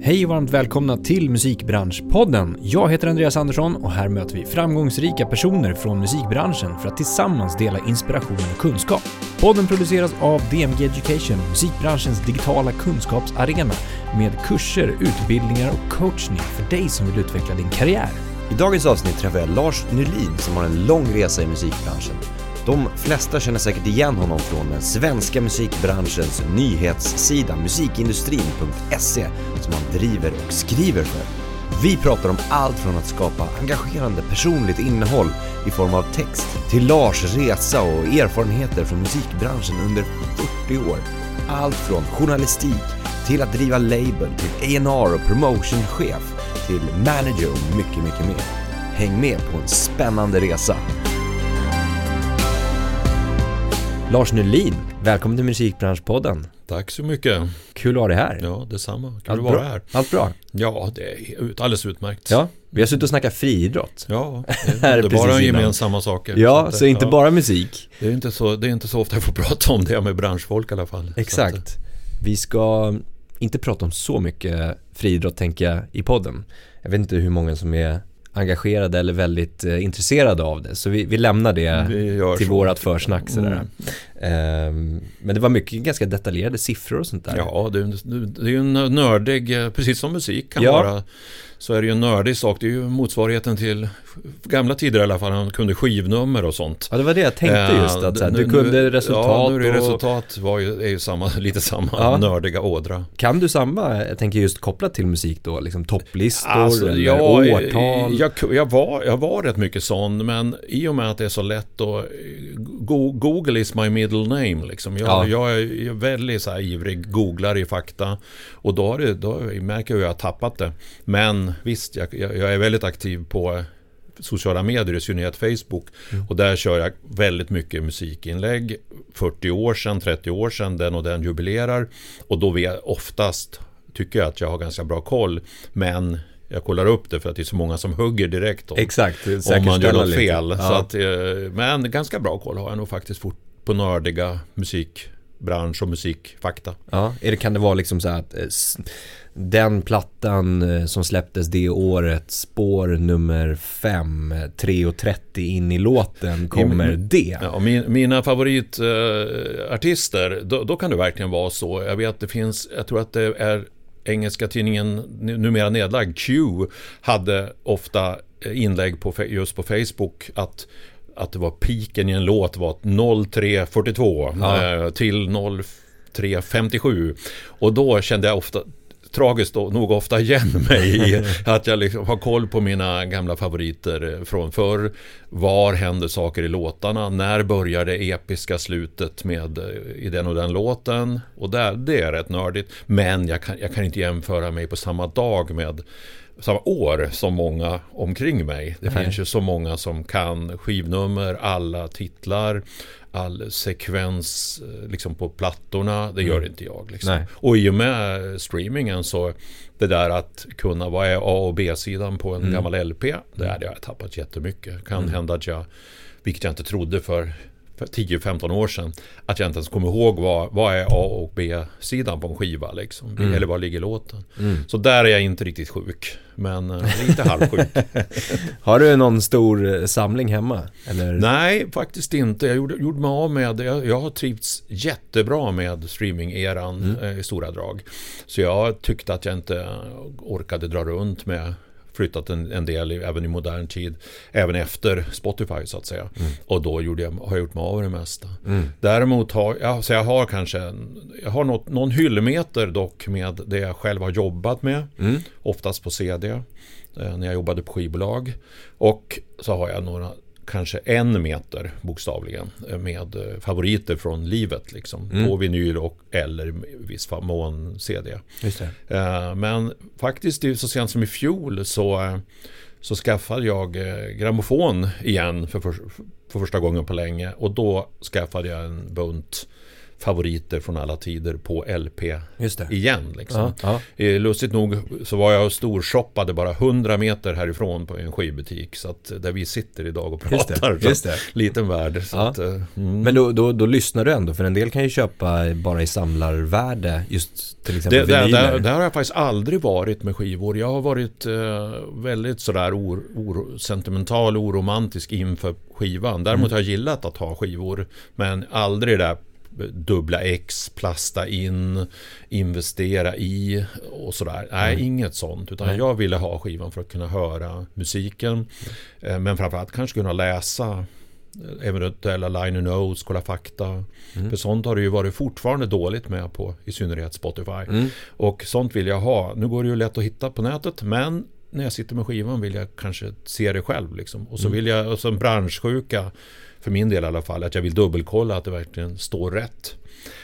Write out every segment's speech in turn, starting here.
Hej och varmt välkomna till Musikbranschpodden. Jag heter Andreas Andersson och här möter vi framgångsrika personer från musikbranschen för att tillsammans dela inspiration och kunskap. Podden produceras av DMG Education, musikbranschens digitala kunskapsarena med kurser, utbildningar och coachning för dig som vill utveckla din karriär. I dagens avsnitt träffar jag Lars Nylin som har en lång resa i musikbranschen. De flesta känner säkert igen honom från den svenska musikbranschens nyhetssida musikindustrin.se som han driver och skriver för. Vi pratar om allt från att skapa engagerande personligt innehåll i form av text till Lars resa och erfarenheter från musikbranschen under 40 år. Allt från journalistik till att driva label till A&R och promotionchef till manager och mycket, mycket mer. Häng med på en spännande resa. Lars Nylin, välkommen till Musikbranschpodden. Tack så mycket. Kul att ha dig här. Ja, detsamma. Kul Allt att vara bra? här. Allt bra? Ja, det är alldeles utmärkt. Ja, vi har suttit och snackat friidrott. Ja, det är bara gemensamma saker. Ja, att, så inte ja, bara musik. Det är inte, så, det är inte så ofta jag får prata om det med branschfolk i alla fall. Så att, Exakt. Vi ska inte prata om så mycket friidrott tänker jag i podden. Jag vet inte hur många som är engagerade eller väldigt eh, intresserade av det. Så vi, vi lämnar det vi till vårat försnack sådär. Mm. Ehm, men det var mycket ganska detaljerade siffror och sånt där. Ja, det är, ju en nördig, eh, precis som musik kan Ja. vara. Så är det ju en nördig sak. Det är ju motsvarigheten till gamla tider i alla fall. Han kunde skivnummer och sånt. Ja, det var det jag tänkte Eh, just att här, nu- du kunde resultat Ja, nu är det och resultat var ju, är ju samma, lite samma Ja. nördiga ådra. kan du samma, jag tänker just kopplat till musik då, liksom topplistor Alltså, eller ja, årtal? Jag, jag, var, jag var rätt mycket sån, men i och med att det är så lätt att... Go, Google is my middle name liksom. Jag, Ja. jag är jag väldigt så ivrig googlare i fakta. Och då, det, då märker jag att jag har tappat det. Men visst, jag, jag, jag är väldigt aktiv på sociala medier, i synnerhet Facebook. Och där kör jag väldigt mycket musikinlägg. 40 år sedan, 30 år sedan, den och den jubilerar. Och då vet oftast tycker jag att jag har ganska bra koll. Men jag kollar upp det för att det är så många som hugger direkt om, Exakt, om man gör något fel. Ja. Så att, eh, men ganska bra koll har jag nog faktiskt fort på nördiga musikbransch och musikfakta. Ja, är det, kan det vara liksom så att eh, den plattan eh, som släpptes det året, spår nummer 5, 3.30 in i låten kommer det? Ja, min, mina favoritartister, eh, då, då kan det verkligen vara så. Jag vet att det finns, jag tror att det är engelska tidningen, nu- numera nedlagd, Q, hade ofta inlägg på, just på Facebook att att det var piken i en låt var 03.42 Ja. eh, till 03.57 och då kände jag ofta tragiskt nog ofta igen mig i att jag liksom har koll på mina gamla favoriter eh, från förr. Var händer saker i låtarna? När börjar det episka slutet med eh, i den och den låten? Och där, det är rätt nördigt. Men jag kan, jag kan inte jämföra mig på samma dag med samma år som många omkring mig. Det Nej. finns ju så många som kan skivnummer, alla titlar, all sekvens eh, liksom på plattorna. Det gör inte jag. Liksom. Och i och med streamingen så det där att kunna vad är A och B-sidan på en gammal LP, det hade jag tappat jättemycket. Kan hända att jag, vilket jag inte trodde för 10-15 år sedan att jag inte ens kommer ihåg vad, vad är A och B-sidan på en skiva liksom. Eller var ligger låten. Så där är jag inte riktigt sjuk. Men eh, lite halvsjuk. Har du någon stor eh, samling hemma? Eller? Nej, faktiskt inte. Jag gjorde, gjorde mig av med, jag, jag har trivts jättebra med streaming-eran eh, i stora drag. Så jag tyckte att jag inte orkade dra runt med flyttat en, en del även i modern tid. Även efter Spotify så att säga. Och då gjorde jag, har jag gjort mig av det mesta. Däremot har jag, så jag har kanske en- jag har något, någon hyllmeter dock med det jag själv har jobbat med. Oftast på CD. eh, När jag jobbade på skivbolag. Och så har jag några kanske en meter bokstavligen eh, med eh, favoriter från livet liksom. På vinyl och eller i viss. Just det. Eh, Men faktiskt så sent som i fjol så, så skaffade jag grammofon igen för, för, för första gången på länge. Och då skaffade jag en bunt favoriter från alla tider på LP igen. Liksom. Ja, ja. Eh, Lustigt nog så var jag och storshoppade bara 100 meter härifrån på en skivbutik. Så att där vi sitter idag och Just det, pratar. Just det. Liten värld. Ja. att, eh, mm. Men då, då, då lyssnar du ändå, för en del kan ju köpa bara i samlarvärde, just till exempel Det, vinyler. det, det har jag faktiskt aldrig varit med skivor. Jag har varit eh, väldigt sådär or, or, sentimental och oromantisk inför skivan. Däremot Mm. har jag gillat att ha skivor. Men aldrig det där dubbla X, plasta in, investera i och sådär. Nej, inget sånt. Utan Nej. jag ville ha skivan för att kunna höra musiken. Eh, Men framförallt kanske kunna läsa eh, eventuella liner notes, kolla fakta. Mm. För sånt har det ju varit fortfarande dåligt med på i synnerhet Spotify. Mm. Och sånt vill jag ha. Nu går det ju lätt att hitta på nätet men när jag sitter med skivan vill jag kanske se det själv. Liksom. Och så Mm. vill jag, och som branschsjuka, för min del i alla fall, att jag vill dubbelkolla att det verkligen står rätt.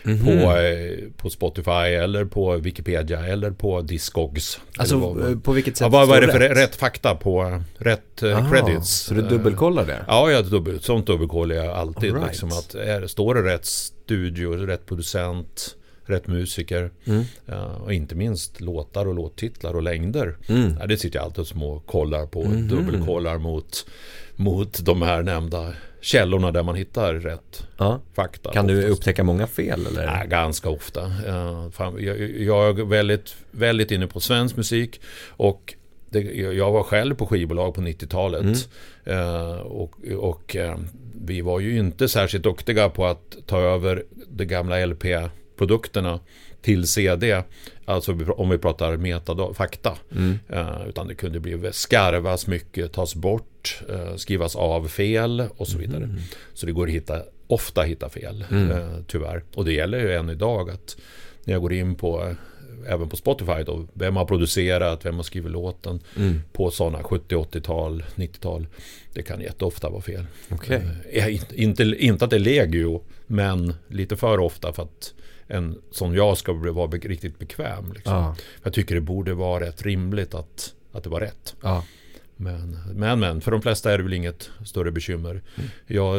Mhm. På, eh, på Spotify eller på Wikipedia eller på Discogs. Alltså, vad- eh, på vilket sätt ja, vad, vad är det för rätt, fakta på rätt eh, Aha, credits? Så du dubbelkollar det? Ja, jag dubbel, sånt dubbelkollar jag alltid. All right. Liksom att är, står det rätt studio, rätt producent, rätt musiker Mm. och inte minst låtar och låttitlar och längder. Mm. Ja, det sitter jag alltid och små kollar på, Mhm. dubbelkollar mot, mot de här nämnda källorna där man hittar rätt Ja. fakta. Kan du oftast. upptäcka många fel eller? Ja, ganska ofta. Jag, är väldigt, väldigt inne på svensk musik och det, jag var själv på skivbolag på 90-talet. Eh, och och eh, vi var ju inte särskilt duktiga på att ta över de gamla LP-produkterna till CD. Alltså om vi pratar metadata, fakta. Mm. Eh, utan det kunde bli skarvas mycket, tas bort, eh, skrivas av fel och så vidare. Så det går att hitta, ofta hitta fel, Mm. eh, tyvärr. Och det gäller ju än idag att när jag går in på, även på Spotify då, vem har producerat, vem har skrivit låten Mm. på sådana 70, 80-tal, 90-tal. Det kan jätteofta vara fel. Ja, inte, inte, inte att det är legio, men lite för ofta för att en som jag ska vara be, riktigt bekväm. Liksom. Ja. Jag tycker det borde vara rätt rimligt att, att det var rätt. Ja. Men, men, men, för de flesta är det väl inget större bekymmer. Mm. Jag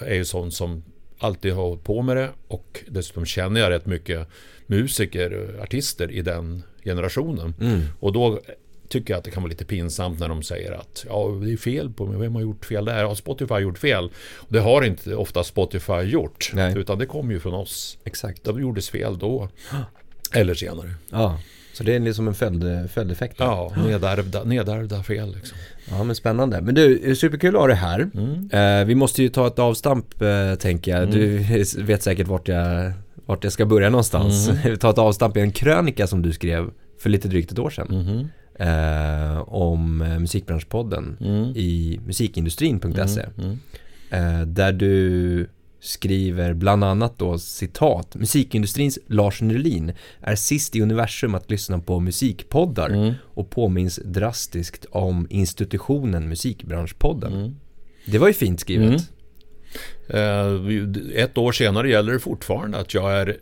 är ju sån som alltid har hållit på med det och dessutom känner jag rätt mycket musiker, artister i den generationen. Mm. Och då tycker jag att det kan vara lite pinsamt när de säger att ja, det är fel på mig. Vem har gjort fel där? Har Spotify gjort fel? Det har inte ofta Spotify gjort. Nej. Utan det kommer ju från oss. Exakt. Det gjordes fel då. Eller senare. Ja. Så det är liksom en följd, följdeffekt. Ja, nedärvda, nedärvda fel liksom. Ja, men spännande. Men du, superkul att ha dig här. Mm. Eh, vi måste ju ta ett avstamp, eh, tänker jag. Du vet säkert vart jag, vart jag ska börja någonstans. ta ett avstamp i en krönika som du skrev för lite drygt ett år sedan. Eh, om eh, Musikbranschpodden Mm. i musikindustrin.se. Mm. Eh, där du skriver bland annat då citat Musikindustrins Lars Nylin är sist i universum att lyssna på musikpoddar Mm. och påminns drastiskt om institutionen Musikbranschpodden. Mm. Det var ju fint skrivet. Mm. Eh, Ett år senare gäller det fortfarande att jag är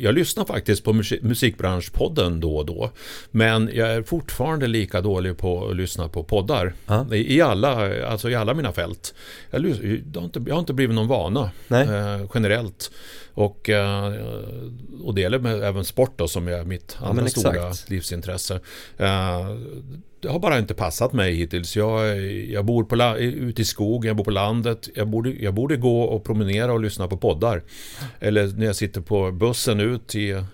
jag lyssnar faktiskt på musik- Musikbranschpodden då och då. Men jag är fortfarande lika dålig på att lyssna på poddar. Ja. I, i, alla, alltså i alla mina fält. Jag, det har inte, jag har inte blivit någon vana eh, generellt. Och, eh, och det gäller med även sport då, som är mitt Ja, andra men stora livsintresse. Eh, det har bara inte passat mig hittills. Jag, jag bor på ute i skogen, jag bor på landet. Jag borde, jag borde gå och promenera och lyssna på poddar. Eller när jag sitter på bussen ut till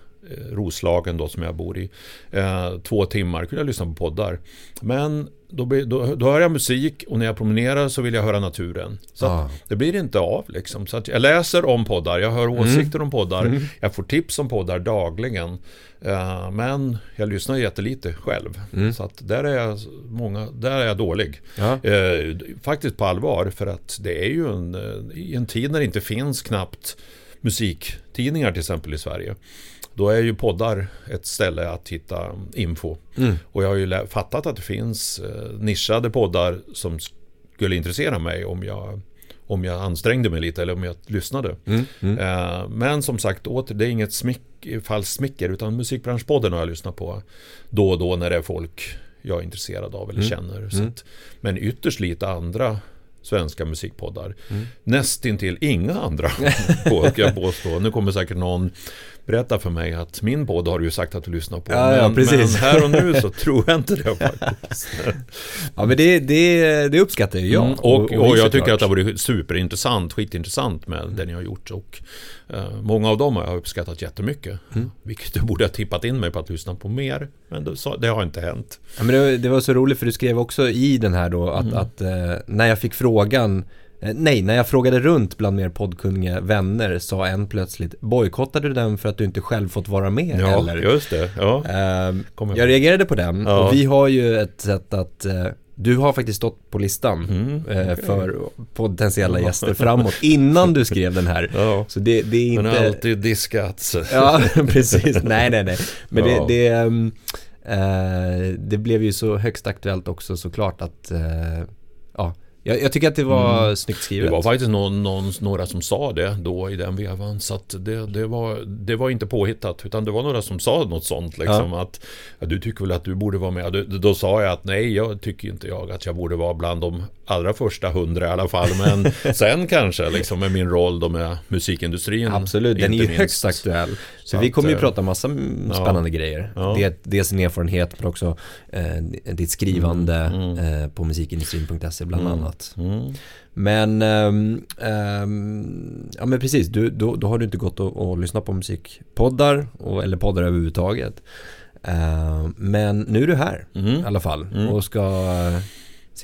Roslagen då som jag bor i. Eh, två timmar kunde jag lyssna på poddar. Men då, då, då hör jag musik och när jag promenerar så vill jag höra naturen. Så Ah. det blir inte av liksom. Så jag läser om poddar, jag hör åsikter om poddar. Jag får tips om poddar dagligen. Eh, men jag lyssnar jättelite själv. Så att där är jag, många, där är jag dålig. Ja. Eh, faktiskt på allvar för att det är ju en, eh, en tid när det inte finns knappt musiktidningar till exempel i Sverige. Då är ju poddar ett ställe att hitta info. Mm. Och jag har ju fattat att det finns eh, nischade poddar som skulle intressera mig om jag, om jag ansträngde mig lite eller om jag lyssnade. Mm. Mm. Eh, men som sagt, åter, det är inget smick, falskt smicker utan Musikbranschpodden har jag lyssnat på då och då när det är folk jag är intresserad av eller Mm. känner. Mm. att, men ytterst lite andra svenska musikpoddar. Mm. Nästintill inga andra, på, jag påstå. Nu kommer säkert någon berätta för mig att min podd har du ju sagt att du lyssnar på. Ja, men, ja, precis. men här och nu så tror jag inte det faktiskt. ja, men det, det, det uppskattar jag. Mm, och, och, och, och jag tycker att det har varit superintressant, skitintressant med mm. det ni har gjort. Och uh, många av dem har jag uppskattat jättemycket. Mm. Vilket jag borde ha tippat in mig på att lyssna på mer. Men det, så, det har inte hänt. Ja, men det, det, var så roligt för du skrev också i den här då att, mm. att uh, när jag fick frågan nej, när jag frågade runt bland mer poddkunniga vänner sa en plötsligt Bojkottade du den för att du inte själv fått vara med? Ja, eller? just det. Ja. Uh, jag reagerade på den ja. och vi har ju ett sätt att uh, du har faktiskt stått på listan mm, okay. för potentiella gäster framåt innan du skrev den här. Ja. Så det, det är inte... Men alltid diskats. ja, precis. Nej, nej, nej. Men ja. det, det, um, uh, det blev ju så högst aktuellt också såklart att ja, jag, jag, tycker att det var mm. snyggt skrivet. Det var faktiskt någon, någon, några som sa det då i den vevan. Så att det, det, var, det var inte påhittat. Utan det var några som sa något sånt. Liksom, ja. Att ja, du tycker väl att du borde vara med. Då, då sa jag att nej, jag tycker inte jag att jag borde vara bland de allra första hundra i alla fall. Men sen kanske liksom med min roll då med musikindustrin. Absolut, den är ju minst. högst aktuell. Så, vi kommer ju eh, prata massa spännande ja. grejer. Ja. Det, dels din erfarenhet men också eh, ditt skrivande mm, mm. Eh, på musikindustrin.se bland mm, annat. Mm. Men, um, ja men precis, du, då, då har du inte gått och, och lyssnat på musikpoddar och, eller poddar överhuvudtaget. Uh, men nu är du här mm. i alla fall mm. och ska uh,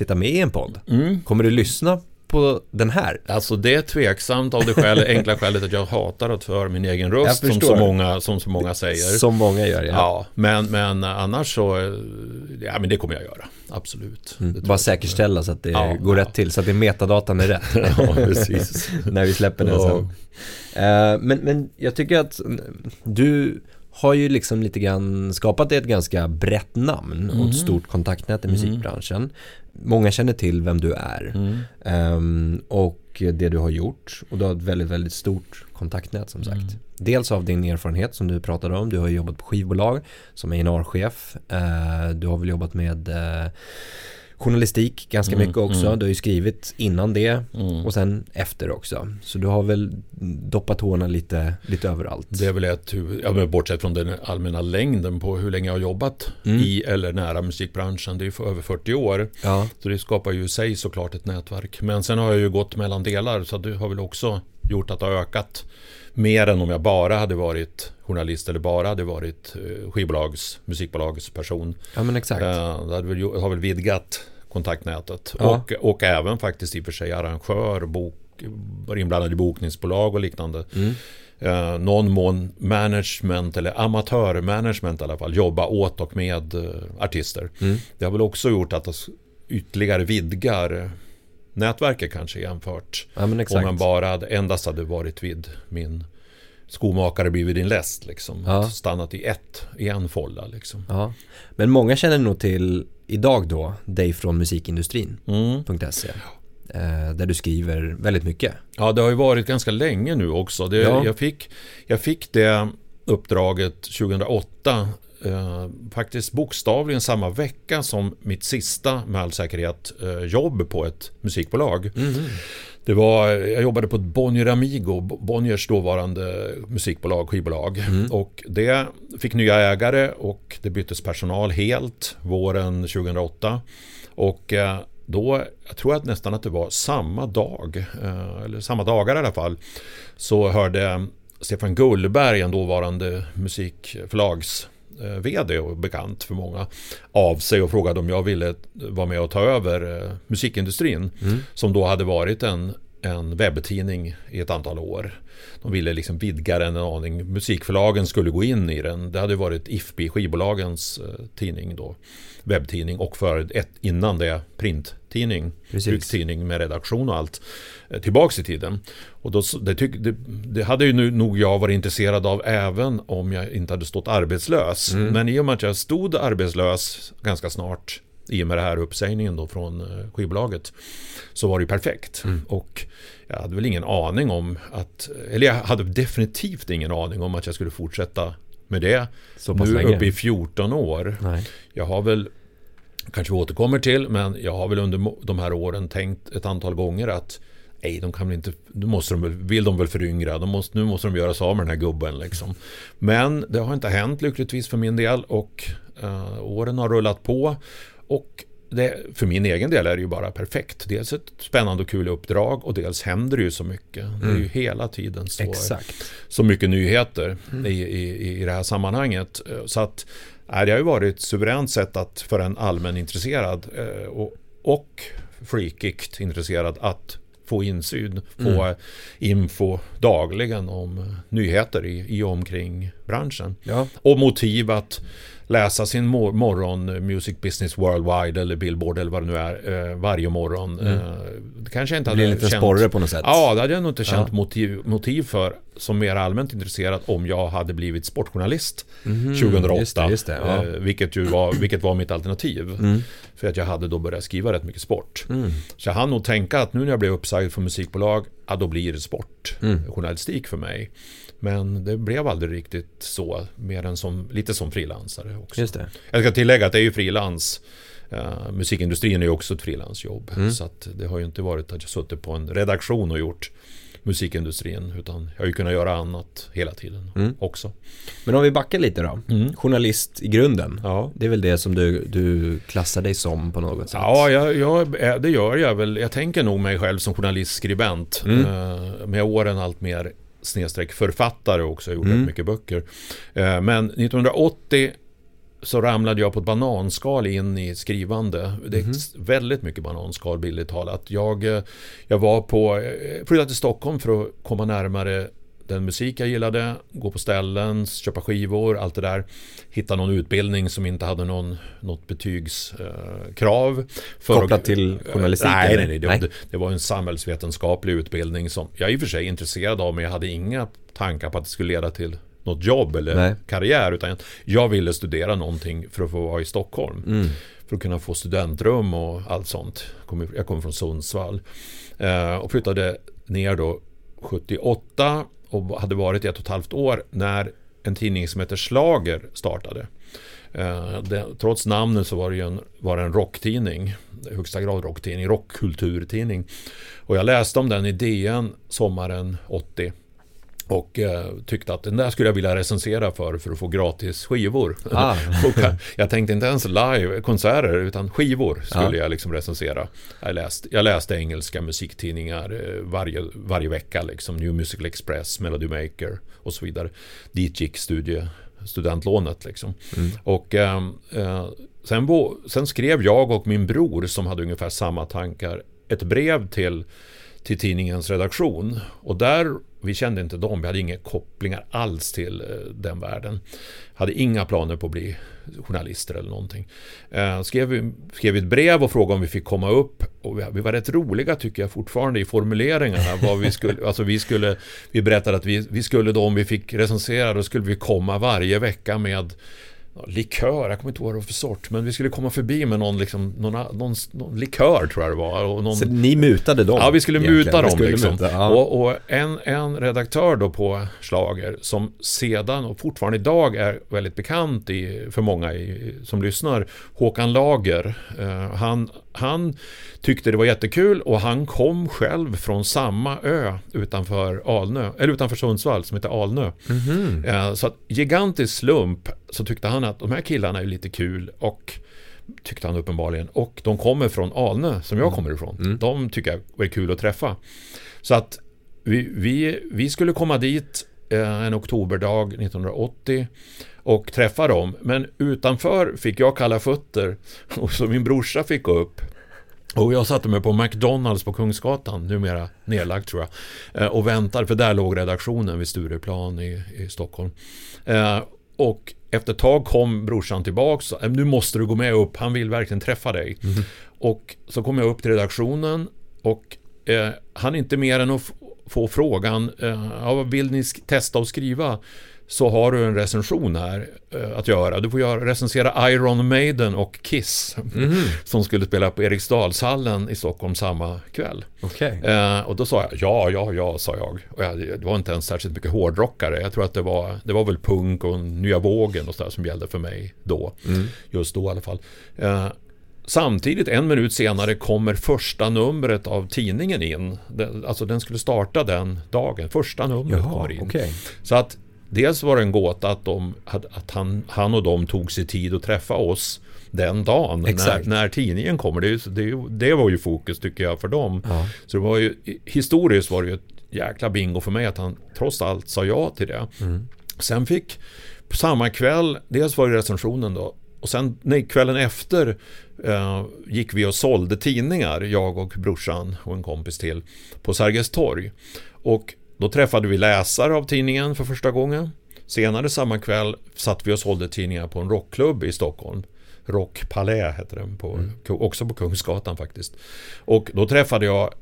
sitta med i en podd. Kommer du lyssna på den här? Alltså det är tveksamt av det skäl, enkla skälet att jag hatar att höra min egen röst som så, många, som så många säger. Som många gör, ja. ja men, men annars så, ja men det kommer jag göra, absolut. Mm. Bara säkerställa så att det ja, går ja. rätt till, så att det metadatan är rätt. ja, precis. När vi släpper den sen. Uh, men, men jag tycker att du har ju liksom lite grann skapat ett ganska brett namn mm. och ett mm. stort kontaktnät i mm. musikbranschen. Många känner till vem du är um, och det du har gjort och du har ett väldigt, väldigt stort kontaktnät som sagt. Dels av din erfarenhet som du pratade om, du har jobbat på skivbolag som A&R-chef, uh, du har väl jobbat med uh, journalistik ganska mm, mycket också. Mm. Du har ju skrivit innan det mm. och sen efter också. Så du har väl doppat tårna lite, lite överallt. Det är väl ett ja, bortsett från den allmänna längden på hur länge jag har jobbat mm. i eller nära musikbranschen. Det är ju för över 40 år. Ja. Så det skapar ju i sig såklart ett nätverk. Men sen har jag ju gått mellan delar så det har väl också gjort att det har ökat mer än om jag bara hade varit journalist eller bara hade varit eh, skivbolags, musikbolagsperson. Ja men exakt. Eh, det har väl vidgat kontaktnätet. Ja. Och, och även faktiskt i och för sig arrangör, bok, inblandad i bokningsbolag och liknande. Mm. Eh, någon mån management eller amatörmanagement i alla fall. Jobba åt och med artister. Mm. Det har väl också gjort att det ytterligare vidgar nätverket kanske jämfört. Ja, om man bara hade, endast hade varit vid min skomakare blivit din läst liksom. Ja. Stannat i ett, i en folla liksom. Ja. Men många känner nog till idag då dig från musikindustrin.se. Mm. Eh, där du skriver väldigt mycket. Ja, det har ju varit ganska länge nu också. Det, ja. jag, fick, jag fick det uppdraget 2008 eh, faktiskt bokstavligen samma vecka som mitt sista med all säkerhet eh, jobb på ett musikbolag. Mm. Det var, jag jobbade på ett Bonnier Amigo, Bonniers dåvarande musikbolag, skivbolag. Mm. Och det fick nya ägare och det byttes personal helt våren 2008. Och eh, då, jag tror att nästan att det var samma dag, eh, eller samma dagar i alla fall, så hörde Stefan Gullberg, en dåvarande musikförlags vd och bekant för många av sig och frågade om jag ville vara med och ta över eh, musikindustrin mm. som då hade varit en, en webbtidning i ett antal år. De ville liksom vidga den en aning. Musikförlagen skulle gå in i den. Det hade varit IFPI, skivbolagens eh, tidning då, webbtidning och för ett, innan det printtidning, trycktidning med redaktion och allt tillbaks i tiden. Och då, det, tyck, det, det, hade ju nu, nog jag varit intresserad av även om jag inte hade stått arbetslös. Mm. Men i och med att jag stod arbetslös ganska snart i och med det här uppsägningen då från eh, skivbolaget så var det ju perfekt. Mm. Och jag hade väl ingen aning om att, eller jag hade definitivt ingen aning om att jag skulle fortsätta med det. Så nu länge. uppe i 14 år. Nej. Jag har väl kanske vi återkommer till, men jag har väl under de här åren tänkt ett antal gånger att Nej, de kan väl inte, nu måste de, vill de väl föryngra, de måste, nu måste de göra sig av med den här gubben. Liksom. Men det har inte hänt lyckligtvis för min del och uh, åren har rullat på. Och det, för min egen del är det ju bara perfekt. Dels ett spännande och kul uppdrag och dels händer det ju så mycket. Mm. Det är ju mm. hela tiden så, Exakt. så mycket nyheter mm. i, i, i det här sammanhanget. Så att Nej, det har ju varit ett suveränt sätt att för en allmänintresserad eh, och, och freakigt intresserad att få insyn, få mm. info dagligen om nyheter i, i och omkring branschen. Ja. Och motiv att läsa sin mor morgon eh, Music Business Worldwide eller Billboard eller vad det nu är eh, varje morgon. Mm. Eh, det kanske jag inte hade känt. sporre på något sätt. Ja, det hade jag nog inte känt ja. motiv, motiv för som mer allmänt intresserad om jag hade blivit sportjournalist mm, 2008. Just det, just det, ja. vilket, ju var, vilket var mitt alternativ. Mm. För att jag hade då börjat skriva rätt mycket sport. Mm. Så jag hann nog tänka att nu när jag blev uppsagd från musikbolag, ja då blir det sportjournalistik mm. för mig. Men det blev aldrig riktigt så, mer än som, lite som frilansare också. Just det. Jag ska tillägga att det är ju frilans. Uh, musikindustrin är ju också ett frilansjobb. Mm. Så att det har ju inte varit att jag suttit på en redaktion och gjort musikindustrin. Utan jag har ju kunnat göra annat hela tiden mm. också. Men om vi backar lite då. Mm. Journalist i grunden. Ja. Det är väl det som du, du klassar dig som på något sätt? Ja, jag, jag, det gör jag väl. Jag tänker nog mig själv som journalistskribent. Mm. Uh, med åren allt mer snedstreck författare också, jag gjort mm. mycket böcker. Eh, men 1980 så ramlade jag på ett bananskal in i skrivande. Det är mm. väldigt mycket bananskal bildligt talat. Jag, eh, jag var på, eh, flyttade till Stockholm för att komma närmare den musik jag gillade, gå på ställen, köpa skivor, allt det där. Hitta någon utbildning som inte hade någon, något betygskrav. Eh, Kopplat till journalistiken? Nej, nej, nej, det, nej. Det, var en samhällsvetenskaplig utbildning som jag är i och för sig intresserad av men jag hade inga tankar på att det skulle leda till något jobb eller nej. karriär utan jag ville studera någonting för att få vara i Stockholm. Mm. För att kunna få studentrum och allt sånt. Jag kommer från Sundsvall. Eh, och flyttade ner då 78 och hade varit i ett och ett halvt år när en tidning som heter Slager startade. Eh, det, trots namnet så var det ju en, var det en rocktidning, i högsta grad rocktidning, rockkulturtidning. Och jag läste om den i DN sommaren 80. Och eh, tyckte att den där skulle jag vilja recensera för, för att få gratis skivor. Ah. jag, jag tänkte inte ens live, konserter, utan skivor skulle ah. jag liksom recensera. Jag läste, jag läste engelska musiktidningar eh, varje, varje vecka, liksom New Musical Express, Melody Maker och så vidare. Dit gick studie, studentlånet liksom. Mm. Och ehm, eh, sen, sen skrev jag och min bror, som hade ungefär samma tankar, ett brev till till tidningens redaktion. Och där, vi kände inte dem, vi hade inga kopplingar alls till eh, den världen. Hade inga planer på att bli journalister eller någonting. Eh, skrev, vi, skrev ett brev och frågade om vi fick komma upp. Och vi, vi var rätt roliga tycker jag fortfarande i formuleringarna. Vad vi, skulle, alltså vi, skulle, vi berättade att vi, vi skulle då om vi fick recensera, då skulle vi komma varje vecka med likör, jag kommer inte ihåg vad det var för sort, men vi skulle komma förbi med någon, liksom, någon, någon, någon likör tror jag det var. Och någon... Så ni mutade dem? Ja, vi skulle egentligen. muta dem. Skulle liksom. muta, ja. och, och, en, en redaktör då på Slager som sedan och fortfarande idag är väldigt bekant i, för många i, som lyssnar, Håkan Lager. Uh, han, han tyckte det var jättekul och han kom själv från samma ö utanför Alnö, eller utanför Sundsvall som heter Alnö. Mm -hmm. Så att gigantisk slump så tyckte han att de här killarna är lite kul och tyckte han uppenbarligen. Och de kommer från Alnö, som jag mm. kommer ifrån. Mm. De tycker jag var kul att träffa. Så att vi, vi, vi skulle komma dit eh, en oktoberdag 1980 och träffa dem. Men utanför fick jag kalla fötter och så min brorsa fick gå upp. Och jag satte mig på McDonalds på Kungsgatan, numera nedlagt tror jag, eh, och väntade, för där låg redaktionen vid Stureplan i, i Stockholm. Eh, och efter ett tag kom brorsan tillbaks. Äh, nu måste du gå med upp, han vill verkligen träffa dig. Mm. Och så kom jag upp till redaktionen och eh, han inte mer än att få frågan, eh, vill ni testa att skriva? Så har du en recension här eh, att göra. Du får göra, recensera Iron Maiden och Kiss mm. som skulle spela på Eriksdalshallen i Stockholm samma kväll. Okay. Eh, och då sa jag ja, ja, ja, sa jag. Och jag, det var inte ens särskilt mycket hårdrockare. Jag tror att det var, det var väl punk och nya vågen och sådär som gällde för mig då. Mm. Just då i alla fall. Eh, samtidigt, en minut senare, kommer första numret av tidningen in. Alltså den skulle starta den dagen. Första numret Jaha, kommer in. okej. Så att dels var det en gåta att, de, att han, han och de tog sig tid att träffa oss den dagen när, när tidningen kommer. Det, det, det var ju fokus tycker jag för dem. Ja. Så det var ju, historiskt var det ju ett jäkla bingo för mig att han trots allt sa ja till det. Sen fick samma kväll, dels var det recensionen då, och sen nej, kvällen efter eh, gick vi och sålde tidningar, jag och brorsan och en kompis till, på Sergels torg. Och då träffade vi läsare av tidningen för första gången. Senare samma kväll satt vi och sålde tidningar på en rockklubb i Stockholm. Rock Palais hette den, på, också på Kungsgatan faktiskt. Och då träffade jag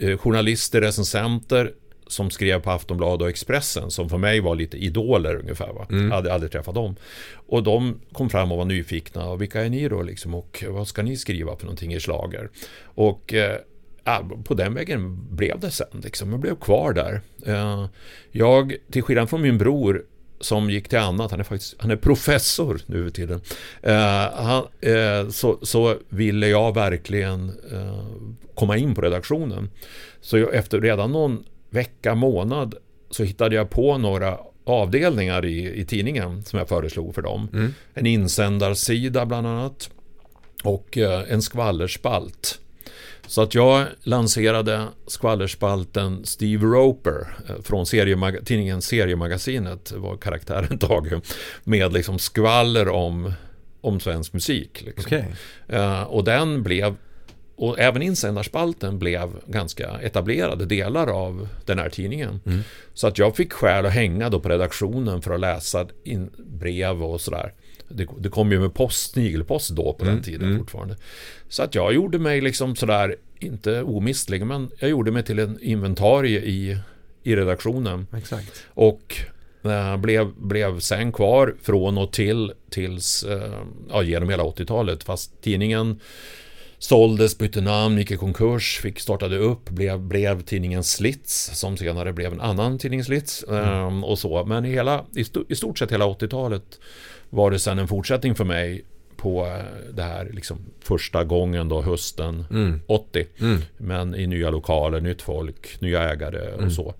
eh, journalister, recensenter som skrev på Aftonbladet och Expressen som för mig var lite idoler ungefär. Va? Jag hade aldrig träffat dem. Och de kom fram och var nyfikna. Och vilka är ni då liksom? Och vad ska ni skriva för någonting i slager? Och eh, på den vägen blev det sen. Liksom. Jag blev kvar där. Eh, jag, till skillnad från min bror som gick till annat, han är faktiskt han är professor nu för tiden. Eh, han, eh, så, så ville jag verkligen komma in på redaktionen. Så jag, efter redan någon vecka, månad så hittade jag på några avdelningar i, i tidningen som jag föreslog för dem. En insändarsida bland annat och en skvallerspalt. Så att jag lanserade skvallerspalten Steve Roper eh, från seriemag- tidningen Seriemagasinet var karaktären tagen med liksom skvaller om, om svensk musik. Liksom. Okej. Eh, och den blev och även insändarspalten blev ganska etablerade delar av den här tidningen. Så att jag fick skäl att hänga då på redaktionen för att läsa in brev och sådär. Det, det kom ju med post, snigelpost då på den tiden fortfarande. Så att jag gjorde mig liksom sådär, inte omistlig, men jag gjorde mig till en inventarie i, i redaktionen. Exakt. Och eh, blev, blev sen kvar från och till tills, eh, ja, genom hela 80-talet. Fast tidningen såldes, bytte namn, gick i konkurs, fick startade upp, blev, blev tidningen Slits som senare blev en annan tidning Slits eh, och så. Men i, hela, i, sto, i stort sett hela 80-talet var det sen en fortsättning för mig på eh, det här liksom första gången då hösten 80. Men i nya lokaler, nytt folk, nya ägare och så.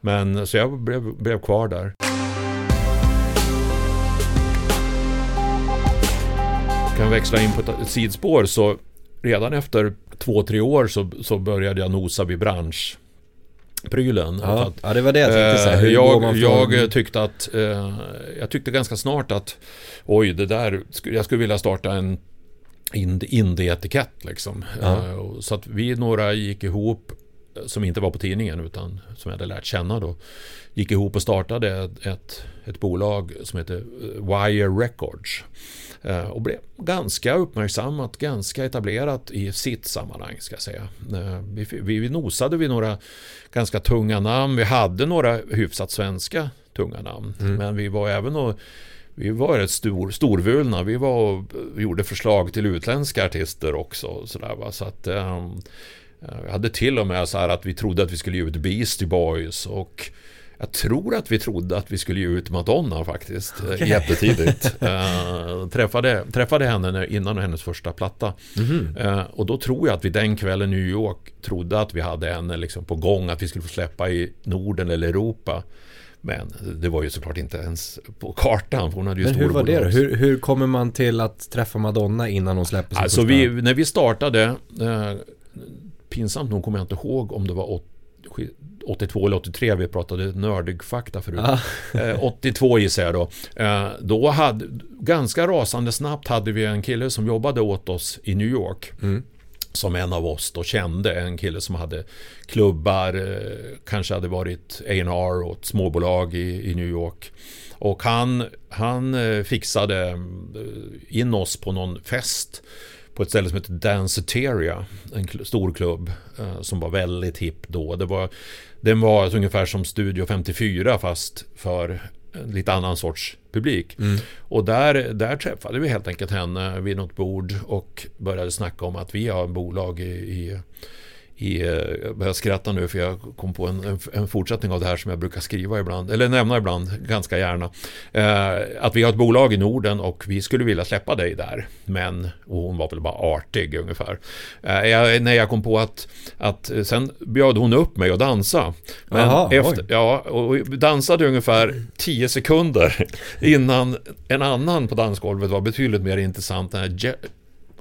Men så jag blev, blev kvar där. Kan växla in på ett- sidspår så redan efter två, tre år så, så började jag nosa vid branschprylen. Ja, Att- ja, det var det jag tänkte säga. Eh, Hur går man jag, från... jag tyckte att eh, Jag tyckte ganska snart att Oj, det där Jag skulle vilja starta en ind- indie-etikett liksom. Ja. Eh, så att vi några gick ihop Som inte var på tidningen utan som jag hade lärt känna då Gick ihop och startade ett, ett, ett bolag som heter eh, Wire Records Eh, och blev ganska uppmärksammat, ganska etablerat i sitt sammanhang ska jag säga. Eh, Vi, nosade vid några ganska tunga namn. Vi hade några hyfsat svenska tunga namn. Men vi var även och vi var rätt stor, storvulna. Vi var och gjorde förslag till utländska artister också. och Så, där, va? så att eh, vi hade till och med så här att vi trodde att vi skulle ge ut Beastie Boys och jag tror att vi trodde att vi skulle ge ut Madonna faktiskt. Okay. Jättetidigt. uh, träffade, träffade henne innan hennes första platta. Eh, och då tror jag att vi den kvällen i New York trodde att vi hade henne liksom på gång. Att vi skulle få släppa i Norden eller Europa. Men det var ju såklart inte ens på kartan. för Hon hade ju Men hur var det då? Hur, hur kommer man till att träffa Madonna innan hon släpper sin Alltså första... vi, när vi startade, eh, pinsamt nog kommer jag inte ihåg om det var åt- 82 eller 83, vi pratade nördig fakta förut. Eh, 82 gissar jag då. Eh, då hade, ganska rasande snabbt hade vi en kille som jobbade åt oss i New York. Mm. Som en av oss då kände, en kille som hade klubbar, eh, kanske hade varit A&R och ett småbolag i, i New York. Och han, han eh, fixade in oss på någon fest på ett ställe som heter Danceteria, en stor klubb eh, som var väldigt hipp då. Det var, den var ungefär som Studio 54 fast för en lite annan sorts publik. Och där, där träffade vi helt enkelt henne vid något bord och började snacka om att vi har bolag i, i, i, eh, jag börjar skratta nu för jag kom på en, en, en, fortsättning av det här som jag brukar skriva ibland, eller nämna ibland, ganska gärna. Eh, att vi har ett bolag i Norden och vi skulle vilja släppa dig där. Men, och hon var väl bara artig ungefär. Eh, jag, när jag kom på att, att sen bjöd hon upp mig att dansa. Men Aha, efter, ja, och dansade ungefär 10 sekunder innan en annan på dansgolvet var betydligt mer intressant. Den här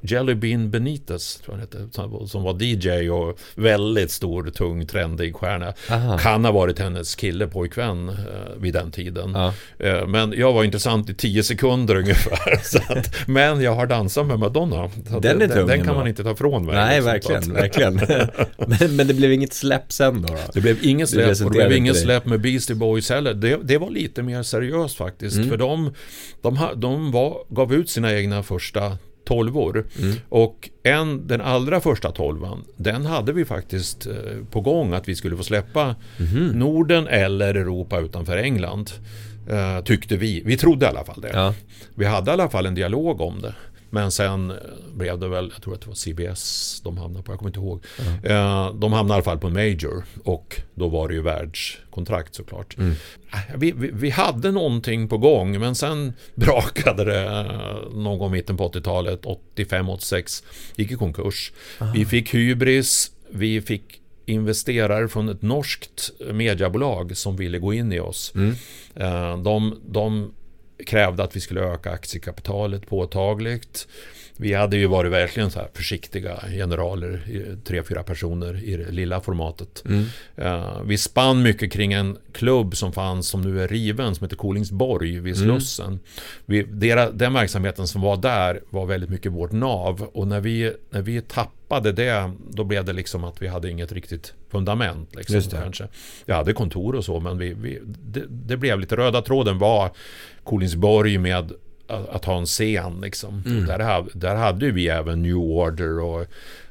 Jelly Bean Benitez, tror jag hette, som var DJ och väldigt stor, tung, trendig stjärna. Aha. Kan ha varit hennes kille, pojkvän eh, vid den tiden. Ja. Eh, men jag var intressant i tio sekunder ungefär. att, men jag har dansat med Madonna. den är tung. Den kan man inte ta ifrån mig. Nej, liksom, verkligen. verkligen. men, men, det blev inget släpp sen då? då? Det blev inget släpp och det blev inget släpp med Beastie Boys heller. Det, det var lite mer seriöst faktiskt. Mm. För de, de, de var, gav ut sina egna första tolvor. Mm. Och en, den allra första tolvan, den hade vi faktiskt eh, på gång att vi skulle få släppa mm. Norden eller Europa utanför England. Eh, tyckte vi. Vi trodde i alla fall det. Ja. Vi hade i alla fall en dialog om det. Men sen blev det väl, jag tror att det var CBS de hamnade på, jag kommer inte ihåg. Mm. De hamnade i alla fall på en Major och då var det ju världskontrakt såklart. Mm. Äh, vi, vi, vi, hade någonting på gång men sen brakade det eh, någon gång mitten på 80-talet, 85-86, gick i konkurs. Aha. Vi fick hybris, vi fick investerare från ett norskt mediebolag som ville gå in i oss. Mm. Eh, de, de krävde att vi skulle öka aktiekapitalet påtagligt. Vi hade ju varit verkligen så här försiktiga generaler, tre, fyra personer i det lilla formatet. Mm. Uh, vi spann mycket kring en klubb som fanns, som nu är riven, som heter Kolingsborg vid mm. Slussen. Mm. Vi, dera, den verksamheten som var där var väldigt mycket vårt nav. Och när vi, när vi tappade det, då blev det liksom att vi hade inget riktigt fundament. Liksom, Just det. Kanske. Vi hade kontor och så, men vi, vi det, det blev lite röda tråden var Kolingsborg med att, att ha en scen. Liksom. Mm. Där, där hade vi även New Order och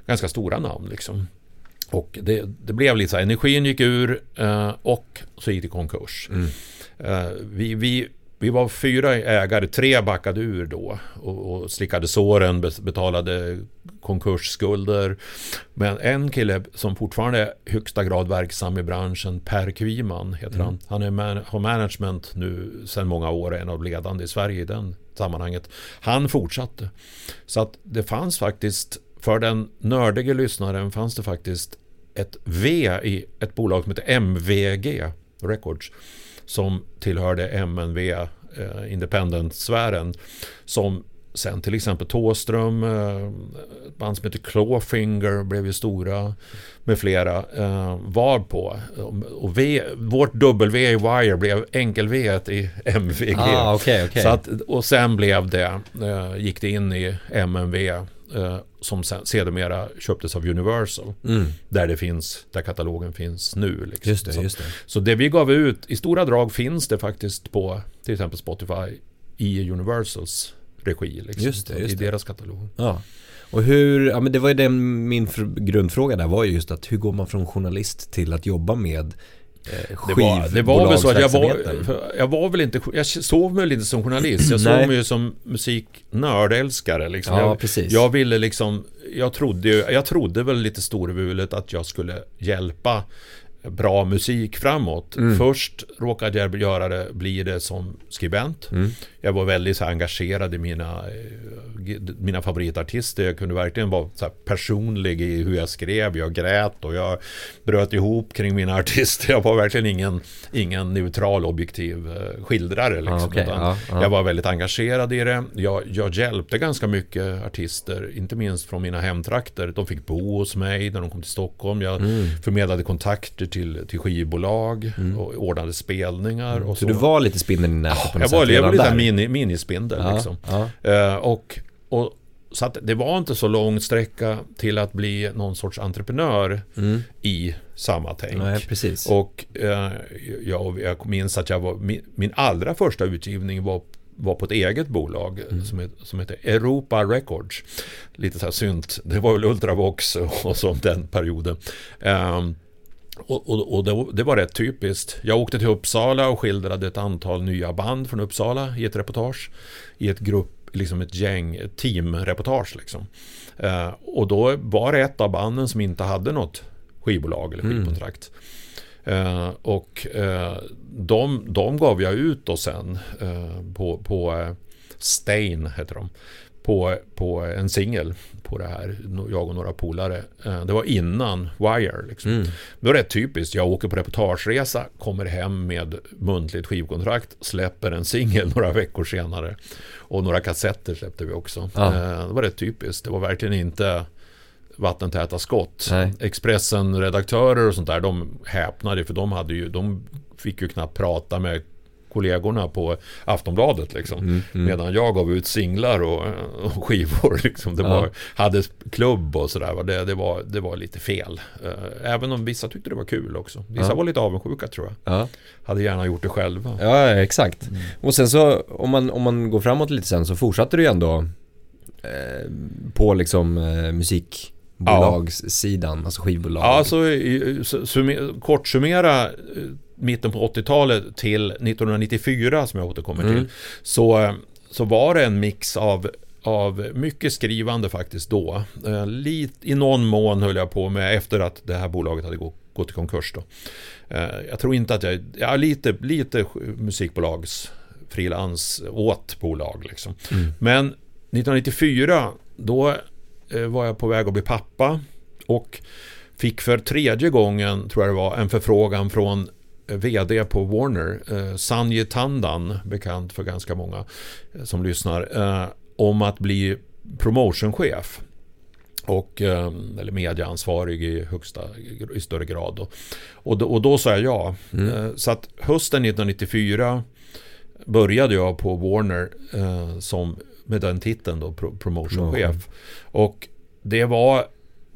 ganska stora namn. Liksom. Och det, det blev lite så här, energin gick ur eh, och så gick det konkurs. Mm. Eh, vi, vi, vi var fyra ägare, tre backade ur då och, och slickade såren, betalade konkursskulder. Men en kille som fortfarande är högsta grad verksam i branschen, Per Kviman heter mm. han. Han är man, har management nu sedan många år, en av ledande i Sverige i den sammanhanget. Han fortsatte. Så att det fanns faktiskt, för den nördige lyssnaren fanns det faktiskt ett V i ett bolag som heter MVG Records som tillhörde MNV eh, Independent-sfären som sen till exempel Tåström, eh, band som heter Clawfinger blev ju stora med flera eh, var på. Och v, vårt W i Wire blev enkel-V i MVG. Ah, okay, okay. Så att, och sen blev det, eh, gick det in i MNV eh, som sen, sedermera köptes av Universal. Mm. Där det finns, där katalogen finns nu. Liksom. Just det, så, just det. så det vi gav ut, i stora drag finns det faktiskt på till exempel Spotify i Universals regi. Liksom, just det, just I deras katalog. Ja. Och hur, ja men det var ju den, min grundfråga där var ju just att hur går man från journalist till att jobba med det var, det var väl så att jag var, jag var väl inte, jag såg mig inte som journalist, jag såg mig som musiknördälskare liksom. Ja, jag, precis. jag ville liksom, jag trodde, jag trodde väl lite storvulet att jag skulle hjälpa bra musik framåt. Mm. Först råkade jag göra det, bli det som skribent. Mm. Jag var väldigt så engagerad i mina, eh, mina favoritartister. Jag kunde verkligen vara personlig i hur jag skrev. Jag grät och jag bröt ihop kring mina artister. Jag var verkligen ingen, ingen neutral objektiv eh, skildrare. Liksom, ah, okay. ja, ja. Jag var väldigt engagerad i det. Jag, jag hjälpte ganska mycket artister, inte minst från mina hemtrakter. De fick bo hos mig när de kom till Stockholm. Jag mm. förmedlade kontakter till, till skivbolag mm. och ordnade spelningar. Och så, så du var lite spindeln i nätet på något Jag var, jag var lite mini, minispindel ja, liksom. Ja. Uh, och, och så att det var inte så lång sträcka till att bli någon sorts entreprenör mm. i samma tänk. Nej, precis. Och uh, jag, jag minns att jag var, min, min allra första utgivning var var på ett eget bolag mm. som, het, som heter Europa Records. Lite så här synt. Det var väl Ultravox och sånt den perioden. Um, och, och, och det, det, var rätt typiskt. Jag åkte till Uppsala och skildrade ett antal nya band från Uppsala i ett reportage. I ett grupp, liksom ett gäng, ett teamreportage liksom. Eh, och då var det ett av banden som inte hade något skivbolag eller skivkontrakt. Eh, och eh, de, de gav jag ut då sen eh, på, på eh, Stain, heter de. På, på en singel på det här, jag och några polare. Eh, det var innan Wire. Liksom. Mm. Det var rätt typiskt. Jag åker på reportageresa, kommer hem med muntligt skivkontrakt, släpper en singel några veckor senare. Och några kassetter släppte vi också. Ja. Eh, Det var rätt typiskt. Det var verkligen inte vattentäta skott. Expressen-redaktörer och sånt där, de häpnade för de hade ju, de fick ju knappt prata med kollegorna på Aftonbladet liksom. Mm, mm. Medan jag gav ut singlar och, och skivor liksom. Det Ja. var, hade klubb och sådär. Det, det, var, det var lite fel. Eh, Även om vissa tyckte det var kul också. Vissa Ja. var lite avundsjuka tror jag. Ja. Hade gärna gjort det själva. Ja, exakt. Och sen så, om man, om man går framåt lite sen så fortsatte du ju ändå eh, på liksom eh, musikbolagssidan, alltså skivbolag. Ja, så i- su- summer, kort summera mitten på 80-talet till 1994 som jag återkommer Mm. till. Så, eh, så var det en mix av av mycket skrivande faktiskt då. Eh, lit, I någon mån höll jag på med efter att det här bolaget hade gå, gått i konkurs då. Eh, jag tror inte att jag, ja lite, lite musikbolags frilans åt bolag liksom. Mm. Men 1994 då eh, var jag på väg att bli pappa och fick för tredje gången, tror jag det var, en förfrågan från VD på Warner, eh, Sanjay Tandan, bekant för ganska många eh, som lyssnar, eh, om att bli promotionchef. Och, eh, eller medieansvarig i högsta, i större grad. Då. Och, då, och då sa jag ja. Mm. Eh, så att hösten 1994 började jag på Warner som, med den titeln då, pro- promotionchef. Och det var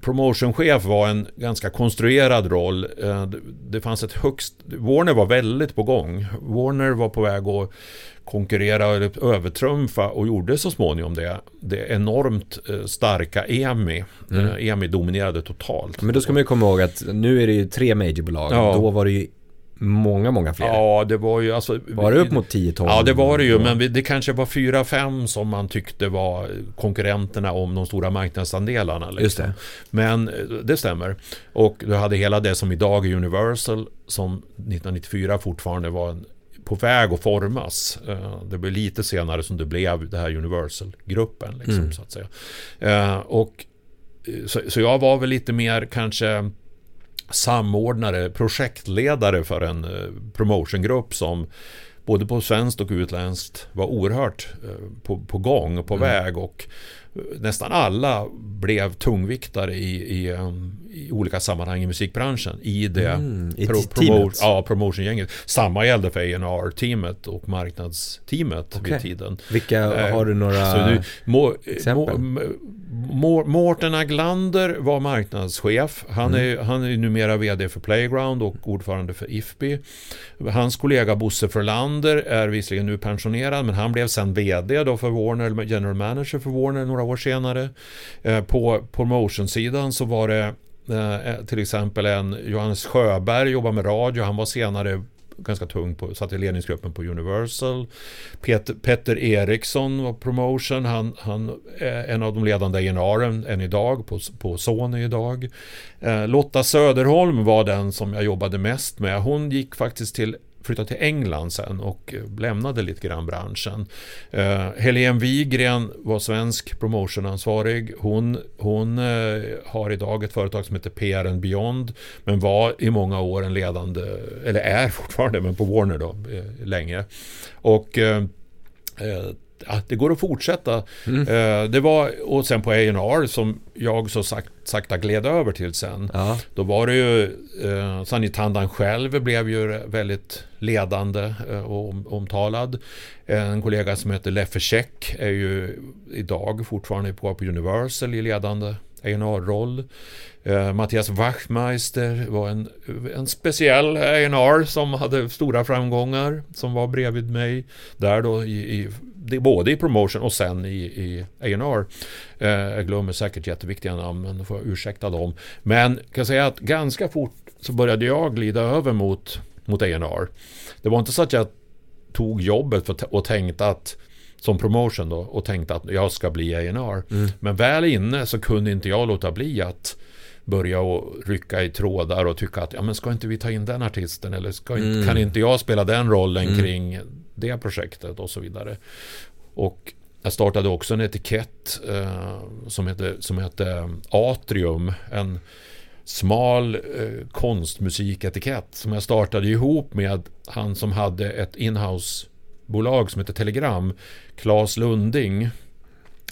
Promotionchef var en ganska konstruerad roll. Eh, det- fanns ett högst... Warner var väldigt på gång. Warner var på väg att konkurrera eller övertrumfa och gjorde så småningom det. Det enormt eh, starka EMI. Mm. Eh, EMI dominerade totalt. Men då ska man ju komma ihåg att nu är det ju tre majorbolag. Ja. Då var det ju många, många fler. Ja, det var ju alltså... Var det upp mot 10-12? Ja, det var det ju, men det kanske var fyra, fem som man tyckte var konkurrenterna om de stora marknadsandelarna. Liksom. Just det. Men eh, det stämmer. Och du hade hela det som idag är Universal, som 1994 fortfarande var en, på väg att formas. Eh, Det blev lite senare som det blev det här Universal-gruppen, liksom, Mm. så att säga. Och, eh, så, så jag var väl lite mer kanske samordnare, projektledare för en eh, promotiongrupp som både på svenskt och utländskt var oerhört eh, på, på gång och på Mm. väg och eh, nästan alla blev tungviktare i, i, i olika sammanhang i musikbranschen i det Mm, pro- teamet. ja, promotiongänget. Samma gällde för A&R-teamet och marknadsteamet Okej. vid tiden. Vilka, Eh, har du några... Så nu, må, exempel? må, må, Mårten Aglander var marknadschef. Han Mm. är, han är numera VD för Playground och ordförande för IFPI. Hans kollega Bosse Frölander är visserligen nu pensionerad men han blev sen VD då för Warner, general manager för Warner några år senare. Eh, på promotionsidan så var det eh, Eh, eh, till exempel en Johannes Sjöberg jobbar med radio. Han var senare ganska tung på, satt i ledningsgruppen på Universal. Peter, Petter Eriksson var promotion. Han, han är en av de ledande A&R'n än idag på, på Sony idag. Eh, Lotta Söderholm var den som jag jobbade mest med. Hon gick faktiskt till flyttade till England sen och eh, lämnade lite grann branschen. Eh, Helene Wigren var svensk promotionansvarig. Hon, hon eh, har idag ett företag som heter PR and Beyond men var i många år en ledande, eller är fortfarande, men på Warner då, eh, länge. Och eh, eh ja, det går att fortsätta. Mm. Eh, det var, och sen på A&R som jag så sagt, sakta gled över till sen. Ja. Då var det ju, eh, Tandan själv blev ju väldigt ledande eh, och om, omtalad. En kollega som heter Leffe Check är ju idag fortfarande på på Universal i ledande A&R-roll. Eh, Mattias Wachtmeister var en, en speciell A&R som hade stora framgångar som var bredvid mig där då i, i det, både i promotion och sen i, i A&R. Eh, jag glömmer säkert jätteviktiga namn, men då får jag ursäkta dem. Men kan jag säga att ganska fort så började jag glida över mot, mot A&R. Det var inte så att jag tog jobbet för, och tänkte att som promotion då och tänkte att jag ska bli A&R. Mm. Men väl inne så kunde inte jag låta bli att börja och rycka i trådar och tycka att ja men ska inte vi ta in den artisten eller ska inte, Mm. kan inte jag spela den rollen Mm. kring det projektet och så vidare. Och jag startade också en etikett eh, som, hette, som hette Atrium. En smal eh, konstmusiketikett som jag startade ihop med han som hade ett inhouse-bolag som heter Telegram, Claes Lunding.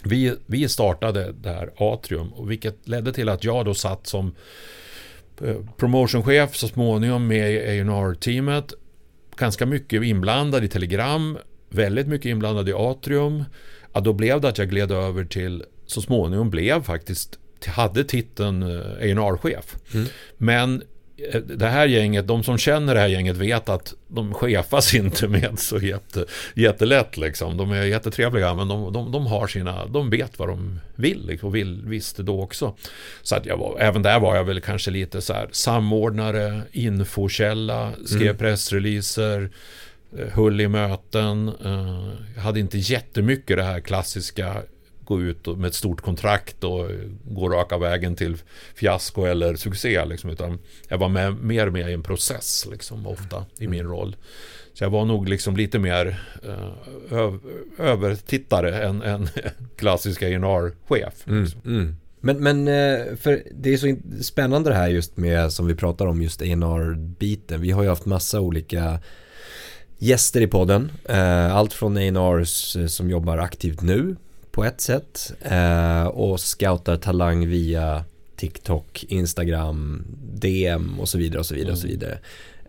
Vi, vi startade det här Atrium, och vilket ledde till att jag då satt som eh, promotionchef så småningom med A&R-teamet ganska mycket inblandad i Telegram, väldigt mycket inblandad i Atrium. Ja, då blev det att jag gled över till, så småningom blev faktiskt, hade titeln eh, A&R-chef. Mm. Men det här gänget, de som känner det här gänget vet att de chefas inte med så jätte, jättelätt liksom. De är jättetrevliga men de, de, de har sina, de vet vad de vill liksom, och vill, visste då också. Så att jag var, även där var jag väl kanske lite så här samordnare, infokälla, skrev Mm. pressreleaser, eh, höll i möten. eh, Jag hade inte jättemycket det här klassiska gå ut med ett stort kontrakt och gå raka vägen till fiasko eller succé. Liksom, utan jag var med, mer med i en process liksom, ofta i min roll. Så jag var nog liksom lite mer eh, öv, övertittare än en klassisk A&R-chef. Mm, mm. Men, men eh, för det är så spännande det här just med som vi pratar om just A&R-biten. Vi har ju haft massa olika gäster i podden. Eh, Allt från A&Rs eh, som jobbar aktivt nu på ett sätt eh, och scoutar talang via TikTok, Instagram, DM och så vidare och så vidare och så vidare.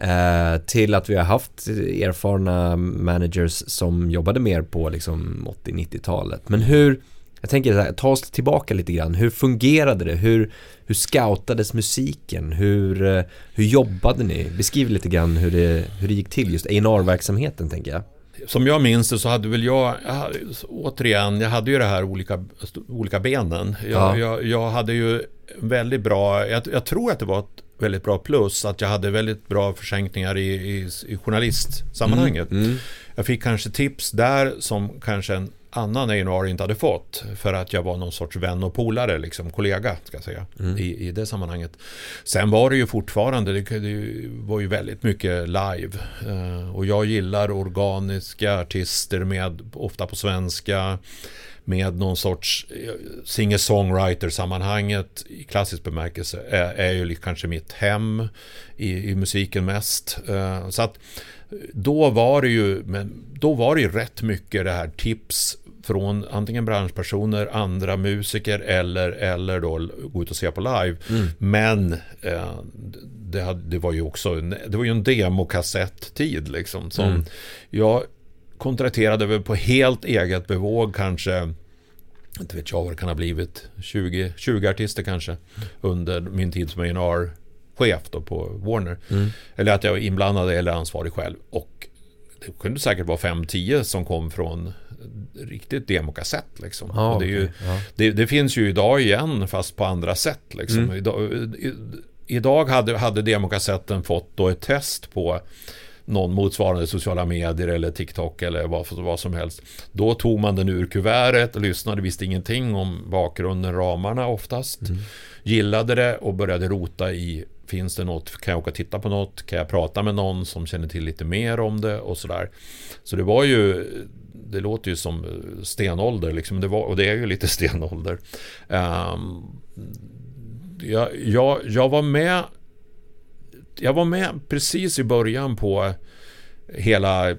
Eh, till att vi har haft erfarna managers som jobbade mer på liksom 80-90-talet. Men hur, jag tänker här, ta oss tillbaka lite grann. Hur fungerade det? Hur, hur scoutades musiken? Hur, eh, hur jobbade ni? Beskriv lite grann hur det, hur det gick till, just A&R-verksamheten tänker jag. Som jag minns det så hade väl jag, jag återigen, jag hade ju det här olika, olika benen. Jag, Ja. jag, jag hade ju väldigt bra, jag, jag tror att det var ett väldigt bra plus att jag hade väldigt bra försänkningar i, i, i journalistsammanhanget. Mm. Jag fick kanske tips där som kanske en annan A&R inte hade fått för att jag var någon sorts vän och polare, liksom kollega ska jag säga, Mm. i, i det sammanhanget. Sen var det ju fortfarande, det, det var ju väldigt mycket live eh, och jag gillar organiska artister med, ofta på svenska, med någon sorts eh, singer-songwriter-sammanhanget i klassisk bemärkelse är, är ju kanske mitt hem i, i musiken mest. Eh, Så att då var det ju, men då var det ju rätt mycket det här tips från antingen branschpersoner, andra musiker eller, eller då gå ut och se på live. Mm. Men eh, det, hade, det var ju också en, det var ju en demokassetttid liksom. Som Mm. Jag kontrakterade väl på helt eget bevåg kanske inte vet jag vad det kan ha blivit 20, 20 artister kanske under min tid som A&R chef då på Warner. Mm. Eller att jag var inblandad eller ansvarig själv. Och det kunde säkert vara 5-10 som kom från riktigt demokassett liksom. Och det, ju, ja. det, det finns ju idag igen fast på andra sätt liksom. Mm. Idag, i, idag hade, hade demokassetten fått då ett test på någon motsvarande sociala medier eller TikTok eller vad, vad som helst. Då tog man den ur kuvertet och lyssnade, visste ingenting om bakgrunden, ramarna oftast. Mm. Gillade det och började rota i Finns det något? Kan jag åka och titta på något? Kan jag prata med någon som känner till lite mer om det? Och sådär. Så det var ju Det låter ju som stenålder liksom. Det var, och det är ju lite stenålder. Um, jag, jag, jag var med Jag var med precis i början på hela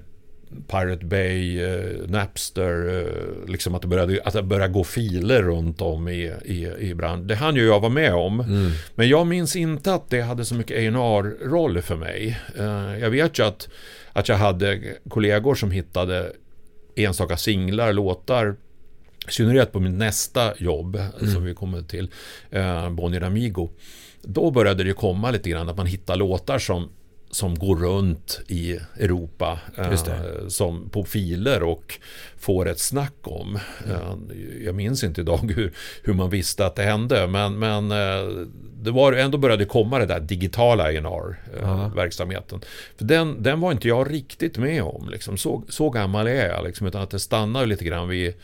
Pirate Bay, eh, Napster, eh, liksom att det, började, att det började gå filer runt om i, i, i branschen. Det hann ju jag vara med om. Mm. Men jag minns inte att det hade så mycket A&R-roll för mig. Eh, jag vet ju att, att jag hade kollegor som hittade enstaka singlar, låtar i synnerhet på mitt nästa jobb Mm. som vi kommer till, eh, Bonnier Amigo. Då började det komma lite grann att man hittar låtar som som går runt i Europa eh, som på filer och får ett snack om. Eh, jag minns inte idag hur, hur man visste att det hände men, men eh, det var ändå började komma det där digitala Ja. A&R-verksamheten. För den, den var inte jag riktigt med om. Liksom. Så, så gammal är jag. Liksom, utan att det stannar lite grann vid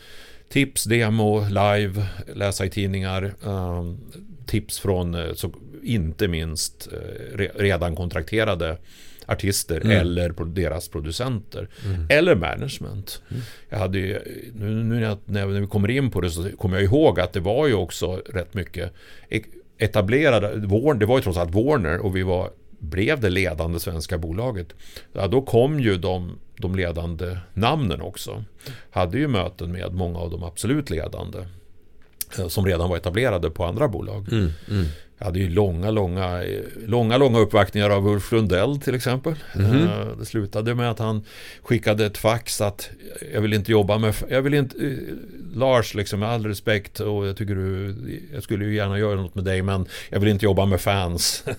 tips, demo, live, läsa i tidningar. Um, tips från, eh, så, inte minst, re, redan kontrakterade artister mm. eller deras producenter. Mm. Eller management. Mm. Jag hade ju, nu, nu när, när, vi kommer in på det så kommer jag ihåg att det var ju också rätt mycket etablerade, det var ju trots allt Warner och vi var blev det ledande svenska bolaget. Ja, då kom ju de, de ledande namnen också. Hade ju möten med många av de absolut ledande. Eh, som redan var etablerade på andra bolag. Mm, mm. Jag hade ju långa, långa, långa, långa uppvaktningar av Ulf Lundell till exempel. Mm. Det slutade med att han skickade ett fax att jag vill inte jobba med, jag vill inte, eh, Lars liksom med all respekt och jag tycker du, jag skulle ju gärna göra något med dig men jag vill inte jobba med fans.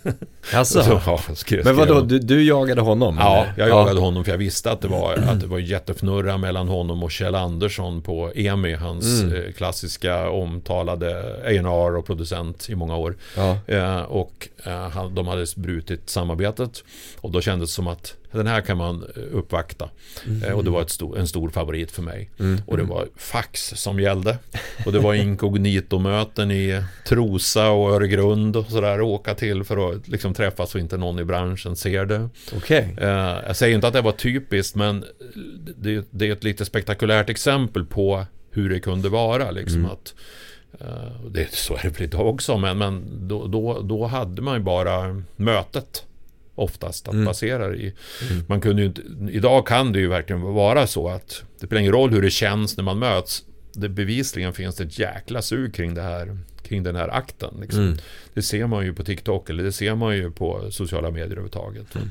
Alltså, så, ja, skrev, men vadå, du, du jagade honom? Ja, eller? jag jagade ja. honom för jag visste att det var, att det var jättefnurra mellan honom och Kjell Andersson på EMI, hans mm. Eh, klassiska omtalade A&R och producent i många år. Ja. Eh, och eh, de hade brutit samarbetet. Och då kändes det som att den här kan man eh, uppvakta. Mm. och det var stor, en stor favorit för mig. Mm. Och det var fax som gällde. Och det var inkognito-möten i Trosa och Öregrund och sådär. Åka till för att liksom träffas så inte någon i branschen ser det. Okay. jag säger inte att det var typiskt men det, det är ett lite spektakulärt exempel på hur det kunde vara. Liksom mm. att Eh, det, så är det väl idag också, men, men då, då, då hade man ju bara mötet oftast att mm. basera i. Mm. Man kunde inte, idag kan det ju verkligen vara så att det spelar ingen roll hur det känns när man möts. Det bevisligen finns det ett jäkla sug kring det här kring den här akten. Liksom. Mm. Det ser man ju på TikTok eller det ser man ju på sociala medier överhuvudtaget. Mm.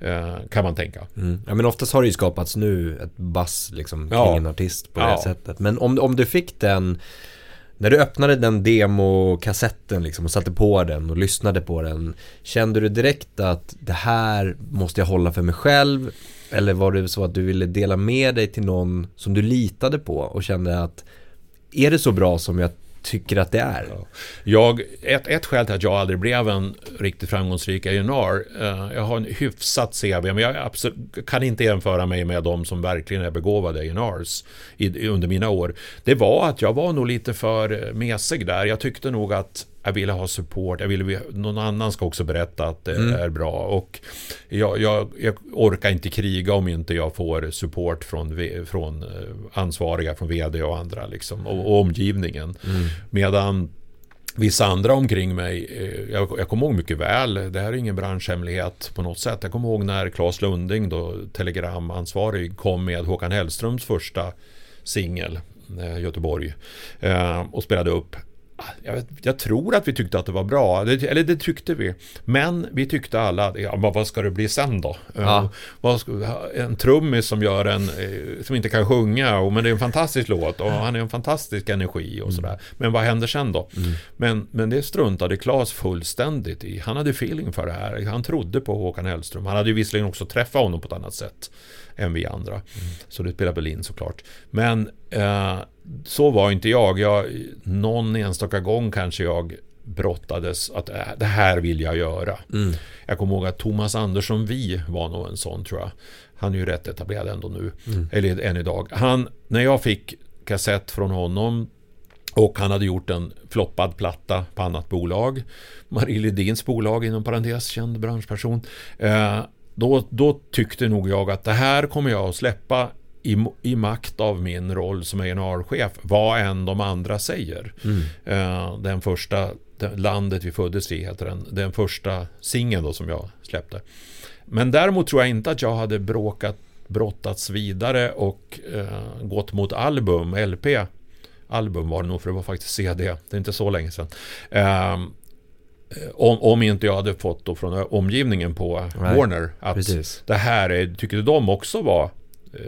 Eh, kan man tänka. Mm. Ja men oftast har det ju skapats nu ett bass liksom, kring ja. en artist på ja. det sättet. Men om, om du fick den när du öppnade den demokassetten liksom och satte på den och lyssnade på den Kände du direkt att det här måste jag hålla för mig själv? Eller var det så att du ville dela med dig till någon som du litade på och kände att Är det så bra som jag tycker att det är. Jag, ett, ett skäl till att jag aldrig blev en riktigt framgångsrik A&R eh, jag har en hyfsat CV, men jag absolut, kan inte jämföra mig med de som verkligen är begåvade A&Rs under mina år. Det var att jag var nog lite för mesig där. Jag tyckte nog att jag ville ha support, jag ville någon annan ska också berätta att det mm. är bra. Och jag, jag, jag, orkar inte kriga om inte jag får support från, från eh, ansvariga, från vd och andra liksom, och, och omgivningen. Mm. Medan vissa andra omkring mig, eh, jag, jag kommer ihåg mycket väl, det här är ingen branschhemlighet på något sätt. Jag kommer ihåg när Claes Lunding, då, telegramansvarig, kom med Håkan Hellströms första singel, eh, Göteborg, och spelade upp jag, vet, jag, tror att vi tyckte att det var bra, eller det tyckte vi. Men vi tyckte alla, ja, vad ska det bli sen då? Ja. En trummis som gör en, eh, som inte kan sjunga, och, men det är en fantastisk låt och han är en fantastisk energi och mm. sådär. Men vad händer sen då? Mm. Men, men det struntade Claes fullständigt i. Han hade feeling för det här. Han trodde på Håkan Hellström. Han hade ju visserligen också träffat honom på ett annat sätt än vi andra. Mm. Så det spelar väl in såklart. Men eh, så var inte jag. jag. Någon enstaka gång kanske jag brottades att äh, det här vill jag göra. Mm. Jag kommer ihåg att Thomas Andersson Vi var nog en sån tror jag. Han är ju rätt etablerad ändå nu. Mm. Eller än idag. Han, när jag fick kassett från honom och han hade gjort en floppad platta på annat bolag. Marie Ledins bolag inom parentes, känd branschperson. Eh, då, då tyckte nog jag att det här kommer jag att släppa i, i makt av min roll som A&R-chef vad än de andra säger. Mm. Uh, den första, den, Landet vi föddes i heter den, den första singeln som jag släppte. Men däremot tror jag inte att jag hade bråkat, brottats vidare och uh, gått mot album, LP. Album var det nog, för det var faktiskt CD. Det är inte så länge sedan. Uh, om, om inte jag hade fått då från omgivningen på Nej, Warner att precis. det här är, tyckte de också var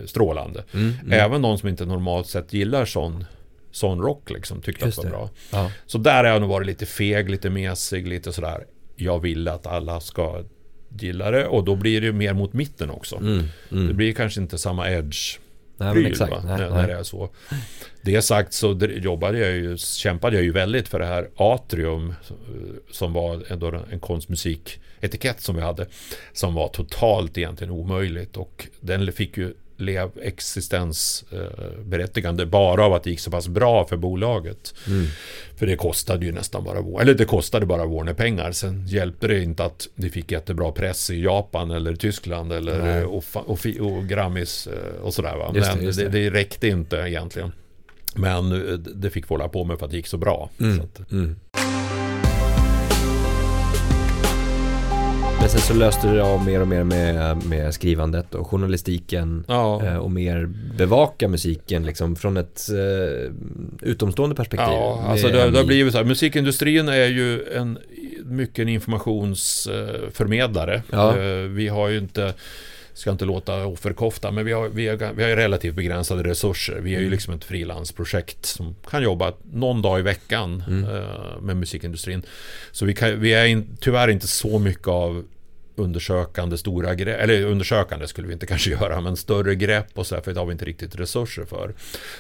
strålande. Mm, mm. Även de som inte normalt sett gillar sån, sån rock liksom, tyckte Just att det var bra. Ja. Så där har jag nog varit lite feg, lite mesig, lite sådär. Jag vill att alla ska gilla det och då blir det mer mot mitten också. Mm, mm. det blir kanske inte samma edge Nej, pryl, exakt, nej, när, nej. det är så. Det sagt så jobbade jag ju, kämpade jag ju väldigt för det här Atrium som var ändå en konstmusiketikett som vi hade som var totalt egentligen omöjligt och den fick ju blev existensberättigande bara av att det gick så pass bra för bolaget. Mm. För det kostade ju nästan bara, eller det kostade bara Warner-pengar. Sen hjälpte det inte att det fick jättebra press i Japan eller Tyskland eller och, och, och Grammis eh, och sådär. Va? Just det, Men det, det. det räckte inte egentligen. Men eh, det fick vi hålla på med för att det gick så bra. Mm. Så att, Mm. Men sen så löste du av mer och mer med, med skrivandet och journalistiken ja. eh, och mer bevaka musiken liksom från ett eh, utomstående perspektiv. Ja, alltså det, det har blivit så här. Musikindustrin är ju en, mycket en informationsförmedlare. Ja. Eh, Vi har ju inte, ska inte låta offerkofta, men vi har, vi, har, vi har relativt begränsade resurser. Vi är ju Mm. liksom ett frilansprojekt som kan jobba någon dag i veckan Mm. eh, med musikindustrin. Så vi, kan, vi är in, tyvärr inte så mycket av undersökande stora grepp, eller undersökande skulle vi inte kanske göra, men större grepp och så här, för det har vi inte riktigt resurser för.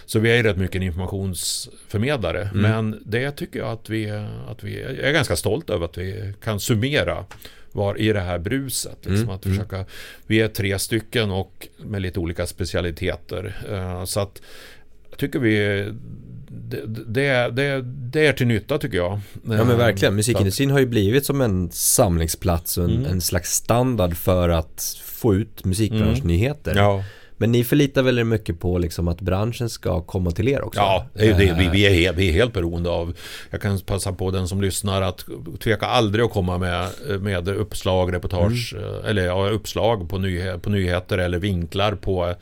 Så vi är ju rätt mycket en informationsförmedlare, Mm. men det tycker jag att vi, att vi jag är ganska stolt över att vi kan summera var i det här bruset. Liksom, Mm, att mm. försöka, vi är tre stycken och med lite olika specialiteter. Eh, så att jag tycker vi det, det, det, det är till nytta tycker jag. Ja men verkligen, Så att- musikindustrin har ju blivit som en samlingsplats och en, Mm. en slags standard för att få ut musikbranschnyheter. Ja, Men ni förlitar väl er mycket på liksom att branschen ska komma till er också? ja det är ju det. Vi, Eh, vi, är vi är helt beroende av Jag kan passa på den som lyssnar att tveka aldrig att komma med, med uppslag, reportage Mm. eh, eller ja, uppslag på, nyhe, på nyheter eller vinklar på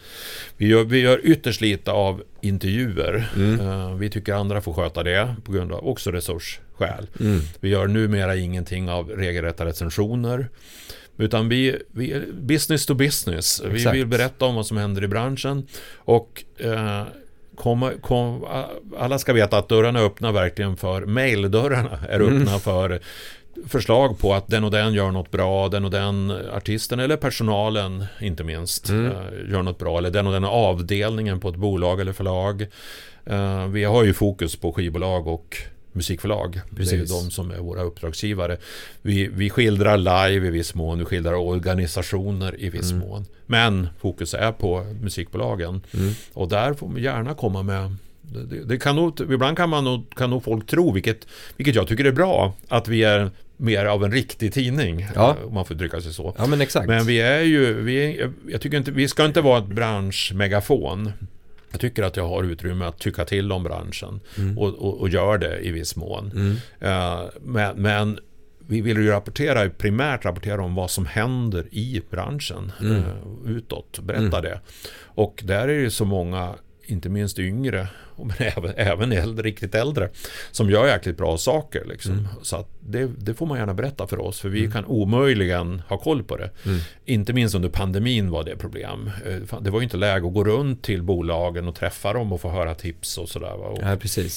Vi gör, vi gör ytterst lite av intervjuer. Mm. Eh, Vi tycker andra får sköta det på grund av också resursskäl. Mm. Vi gör numera ingenting av regelrätta recensioner. Utan vi, vi är business to business. Vi Exakt. vill berätta om vad som händer i branschen. Och eh, komma, kom, alla ska veta att dörrarna är öppna verkligen för maildörrarna är Mm. öppna för förslag på att den och den gör något bra, den och den artisten eller personalen inte minst Mm. eh, gör något bra eller den och den avdelningen på ett bolag eller förlag. Eh, vi har ju fokus på skivbolag och musikförlag. Det är Precis. de som är våra uppdragsgivare. Vi, vi skildrar live i viss mån, vi skildrar organisationer i viss Mm. mån. Men fokus är på musikbolagen. Mm. Och där får man gärna komma med det, det, kan nog, ibland kan, man nog, kan nog folk tro, vilket, vilket jag tycker är bra, att vi är mer av en riktig tidning. Ja. Om man får uttrycka sig så. Ja men exakt. Men vi är ju, vi är, jag tycker inte, vi ska inte vara ett branschmegafon. Jag tycker att jag har utrymme att tycka till om branschen Mm. och, och, och gör det i viss mån. Mm. Eh, men, men vi vill ju rapportera, primärt rapportera om vad som händer i branschen Mm. eh, utåt, berätta det. Och där är det ju så många, inte minst yngre, men även, även äldre, riktigt äldre, som gör jäkligt bra saker. Liksom. Mm. Så det, det får man gärna berätta för oss, för vi kan omöjligen ha koll på det. Mm. Inte minst under pandemin var det problem. Eh, Det var ju inte läge att gå runt till bolagen och träffa dem och få höra tips och sådär. Och, Ja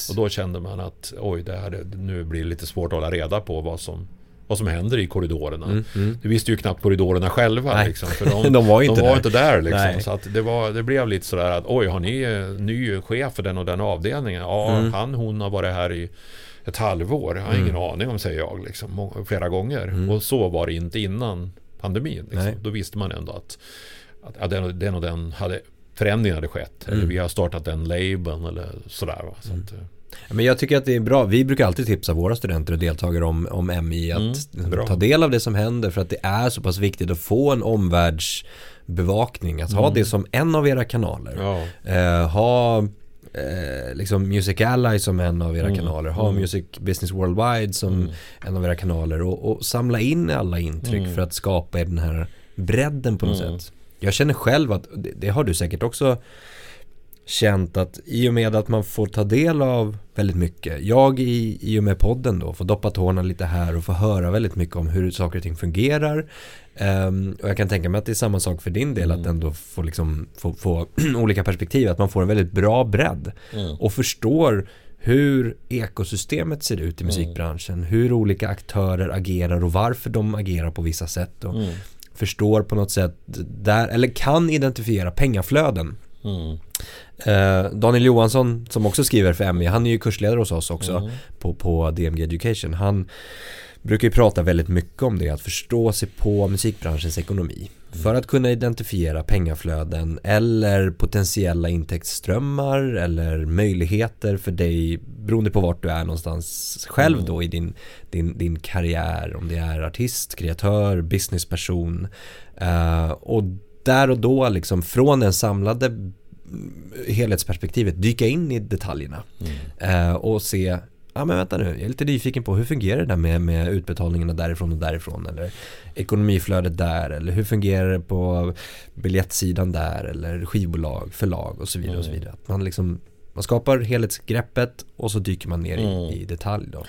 och då kände man att oj, det här, nu blir det lite svårt att hålla reda på vad som, vad som händer i korridorerna. Mm. Mm. Det visste ju knappt korridorerna själva. Nej. Liksom, för de, De var ju de inte var där. inte där liksom. Så att det, var, det blev lite sådär att oj, har ni eh, ny chef för den och den avdelningen? Ja, Mm. han, hon har varit här i ett halvår. Jag har ingen aning om, säger jag, liksom, flera gånger. Mm. Och så var det inte innan pandemin. Liksom. Då visste man ändå att, att ja, den, och- den och den hade förändringar hade skett. Eller Mm. vi har startat den labeln eller sådär. Va? Så att, eh, Men jag tycker att det är bra, vi brukar alltid tipsa våra studenter och deltagare om, om MI att Mm, bra. ta del av det som händer för att det är så pass viktigt att få en omvärldsbevakning, att ha Mm. det som en av era kanaler. ja. Eh, ha eh, liksom Music Ally som en av era Mm, kanaler, ha mm. Music Business Worldwide som Mm. en av era kanaler och, och samla in alla intryck Mm. för att skapa den här bredden på något Mm. sätt. Jag känner själv att, det, det har du säkert också känt att i och med att man får ta del av väldigt mycket, jag i, i och med podden då får doppa tårna lite här och få höra väldigt mycket om hur saker och ting fungerar Ehm, och jag kan tänka mig att det är samma sak för din del att Mm. ändå få, liksom, få, få olika perspektiv, att man får en väldigt bra bredd Mm. och förstår hur ekosystemet ser ut i musikbranschen, hur olika aktörer agerar och varför de agerar på vissa sätt och Mm. förstår på något sätt där, eller kan identifiera pengaflöden Mm. Eh, Daniel Johansson som också skriver för ME, han är ju kursledare hos oss också mm. på, på DMG Education. Han brukar ju prata väldigt mycket om det, att förstå sig på musikbranschens ekonomi. Mm. För att kunna identifiera pengaflöden eller potentiella intäktsströmmar eller möjligheter för dig beroende på vart du är någonstans själv mm. då i din, din, din karriär. Om det är artist, kreatör, businessperson. Uh, och där och då liksom från den samlade helhetsperspektivet dyka in i detaljerna mm. uh, och se ja men vänta nu, jag är lite nyfiken på hur fungerar det där med, med utbetalningarna därifrån och därifrån eller ekonomiflödet där eller hur fungerar det på biljettsidan där eller skivbolag, förlag och så vidare och så mm. vidare. Att man liksom man skapar helhetsgreppet och så dyker man ner i, mm. i detalj då.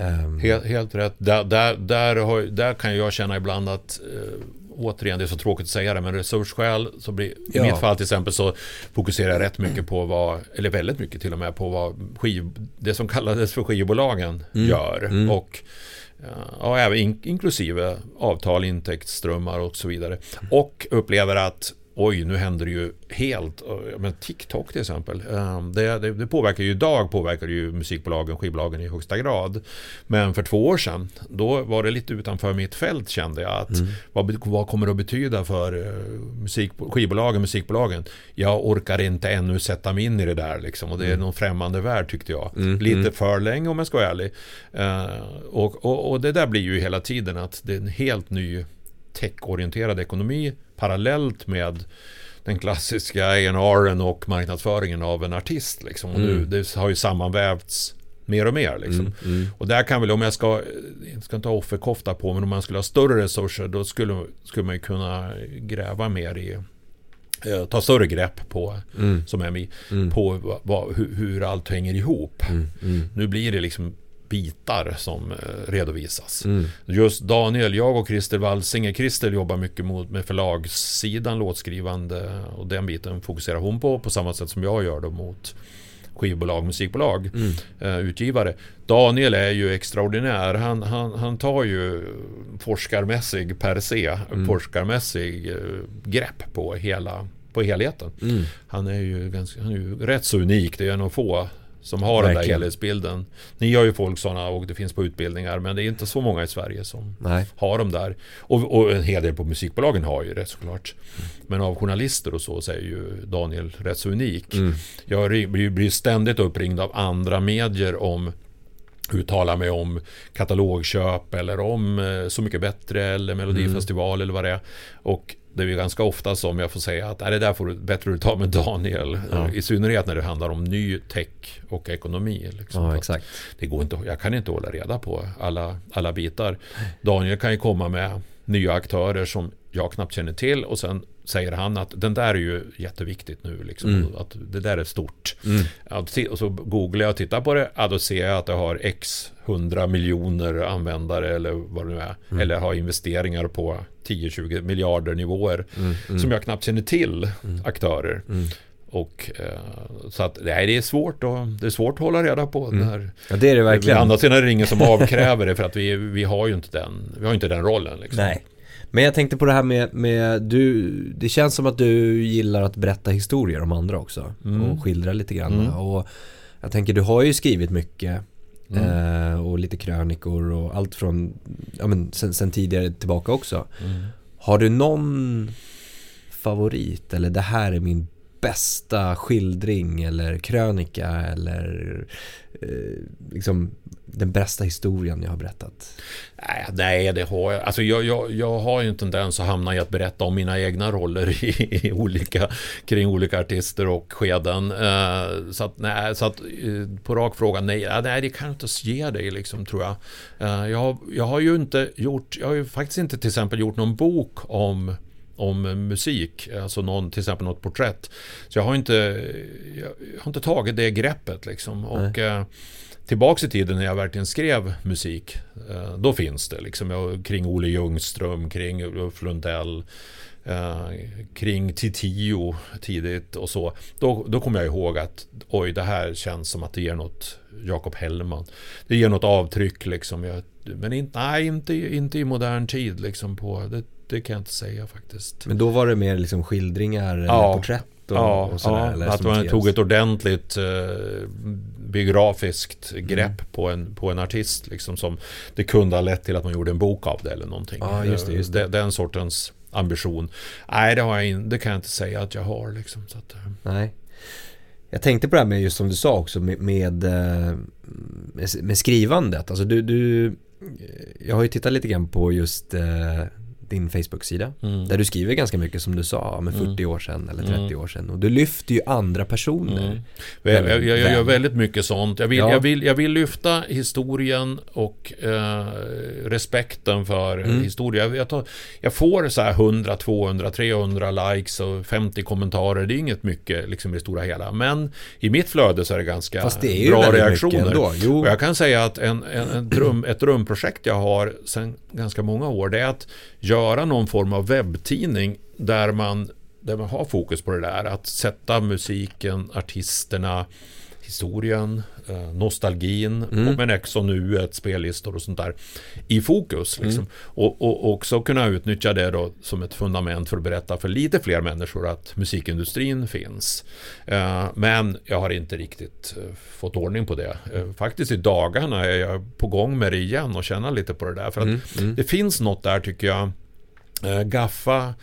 Um. Helt, helt rätt. Där, där, där, har, där kan jag känna ibland att uh, återigen, det är så tråkigt att säga det, men resursskäl, så blir, ja. i mitt fall till exempel så fokuserar jag rätt mycket på vad, eller väldigt mycket till och med på vad skiv, det som kallades för skivbolagen mm. gör. Mm. Och ja, även in, inklusive avtal, intäktsströmmar och så vidare. Och upplever att oj, nu händer det ju helt, men TikTok till exempel, ehm, det, det, det, påverkar ju idag, påverkar ju musikbolagen, skivbolagen i högsta grad. Men för två år sedan, då var det lite utanför mitt fält kände jag att mm. vad, vad kommer det att betyda för eh, musik, skivbolagen, musikbolagen? Jag orkar inte ännu sätta mig in i det där liksom och det är mm. någon främmande värld tyckte jag. Mm. Lite mm. för länge om jag ska vara ärlig. Och, och, och det där blir ju hela tiden att det är en helt ny techorienterad ekonomi parallellt med den klassiska A&R och marknadsföringen av en artist. Liksom. Och nu, mm. det har ju sammanvävts mer och mer. Liksom. Mm, mm. Och där kan väl, om jag ska, jag ska inte ha offerkofta på, men om man skulle ha större resurser, då skulle, skulle man ju kunna gräva mer i eh, ta större grepp på, mm. som MI, mm. på vad, hur, hur, allt hänger ihop. Mm. Nu blir det liksom bitar som eh, redovisas. Mm. Just Daniel, jag och Christer Walsinger, Christer jobbar mycket mot, med förlagssidan, låtskrivande och den biten fokuserar hon på, på samma sätt som jag gör då mot skivbolag, musikbolag, mm. eh, utgivare. Daniel är ju extraordinär. Han, han, han tar ju forskarmässig per se, mm. forskarmässig eh, grepp på hela på helheten. Mm. Han är ju ganska, han är ju rätt så unik. Det är nog få som har Verkligen. den där helhetsbilden. Ni har ju folk sådana och det finns på utbildningar men det är inte så många i Sverige som Nej. har de där. Och, och, en hel del på musikbolagen har ju det såklart. Mm. Men av journalister och så, så är ju Daniel rätt så unik. Mm. Jag blir ständigt uppringd av andra medier om uttala mig om katalogköp eller om eh, Så mycket bättre eller Melodifestival mm. eller vad det är. Och det är ju ganska ofta som jag får säga att det där får du, bättre du ta med Daniel. Ja. I synnerhet när det handlar om ny tech och ekonomi. Liksom. Ja, exakt. Det går inte, jag kan inte hålla reda på alla, alla bitar. Daniel kan ju komma med nya aktörer som jag knappt känner till och sen säger han att den där är ju jätteviktigt nu. Liksom, mm. Att det där är stort. Mm. och så googlar jag och tittar på det. Ja, då ser jag att det har x hundra miljoner användare eller vad det nu är. Mm. Eller har investeringar på 10-20 miljarder nivåer. Mm, mm. Som jag knappt känner till mm. aktörer. Och, eh, så att nej, det är svårt att, det är svårt att hålla reda på. Mm. När, ja, det är det verkligen. Å andra sidan är det ingen som avkräver det för att vi, vi har ju inte den, vi har inte den rollen. Liksom. Nej. Men jag tänkte på det här med, med du, det känns som att du gillar att berätta historier om andra också. Mm. Och skildra lite grann. Mm. Och jag tänker, du har ju skrivit mycket. Mm. Eh, och lite krönikor och allt från, ja men sen, sen tidigare tillbaka också. Mm. Har du någon favorit eller det här är min bästa skildring eller krönika eller eh, liksom den bästa historien jag har berättat? Nej, det har jag. Alltså jag, jag, jag har ju en tendens att hamna i att berätta om mina egna roller i, i olika, kring olika artister och skeden. Eh, så att, nej, så att eh, på rak fråga, nej, nej, det kan jag inte ge dig liksom, tror jag. Eh, jag, har, jag har ju inte gjort, jag har ju faktiskt inte till exempel gjort någon bok om om musik, alltså någon, till exempel något porträtt. Så jag har inte, jag har inte tagit det greppet liksom. Och eh, tillbaks i tiden när jag verkligen skrev musik, eh, då finns det liksom jag, kring Olle Ljungström, kring Ulf Lundell, eh, kring Titio tidigt och så. Då, då kommer jag ihåg att oj, det här känns som att det ger något Jakob Hellman. Det ger något avtryck liksom. Jag, men inte, nej, inte, inte i modern tid liksom på det, det kan jag inte säga faktiskt. Men då var det mer liksom skildringar eller ja. porträtt? och, ja, och sådär? Ja, att man tog ett ordentligt eh, biografiskt grepp mm. på, en, på en artist. Liksom, som det kunde ha lett till att man gjorde en bok av det eller någonting. Ja, just det, just det. Den, sortens ambition. Nej, det, har jag in, det kan jag inte säga att jag har. Liksom, så att, eh. Nej. Jag tänkte på det här med just som du sa också med, med, eh, med skrivandet. Alltså du, du, jag har ju tittat lite grann på just eh, din Facebook-sida. Mm. Där du skriver ganska mycket som du sa, med 40 mm. år sedan eller 30 mm. år sedan. Och du lyfter ju andra personer. Mm. Jag, jag, jag, gör väldigt mycket sånt. Jag vill, ja. jag vill, jag vill lyfta historien och eh, respekten för mm. historia. Jag, tar, jag får så här 100, 200, 300 likes och 50 kommentarer. Det är inget mycket liksom, i det stora hela. Men i mitt flöde så är det ganska Fast det är bra reaktioner. Och jag kan säga att en, en, en dröm, ett drömprojekt jag har sedan ganska många år, det är att göra någon form av webbtidning där man, där man har fokus på det där. Att sätta musiken, artisterna, historien, eh, nostalgin, mm. men också nuet, spellistor och sånt där i fokus. Liksom. Mm. Och, och, också kunna utnyttja det då som ett fundament för att berätta för lite fler människor att musikindustrin finns. Eh, men jag har inte riktigt eh, fått ordning på det. Faktiskt i dagarna är jag på gång med det igen och känna lite på det där. För att mm. mm. det finns något där tycker jag. Gaffa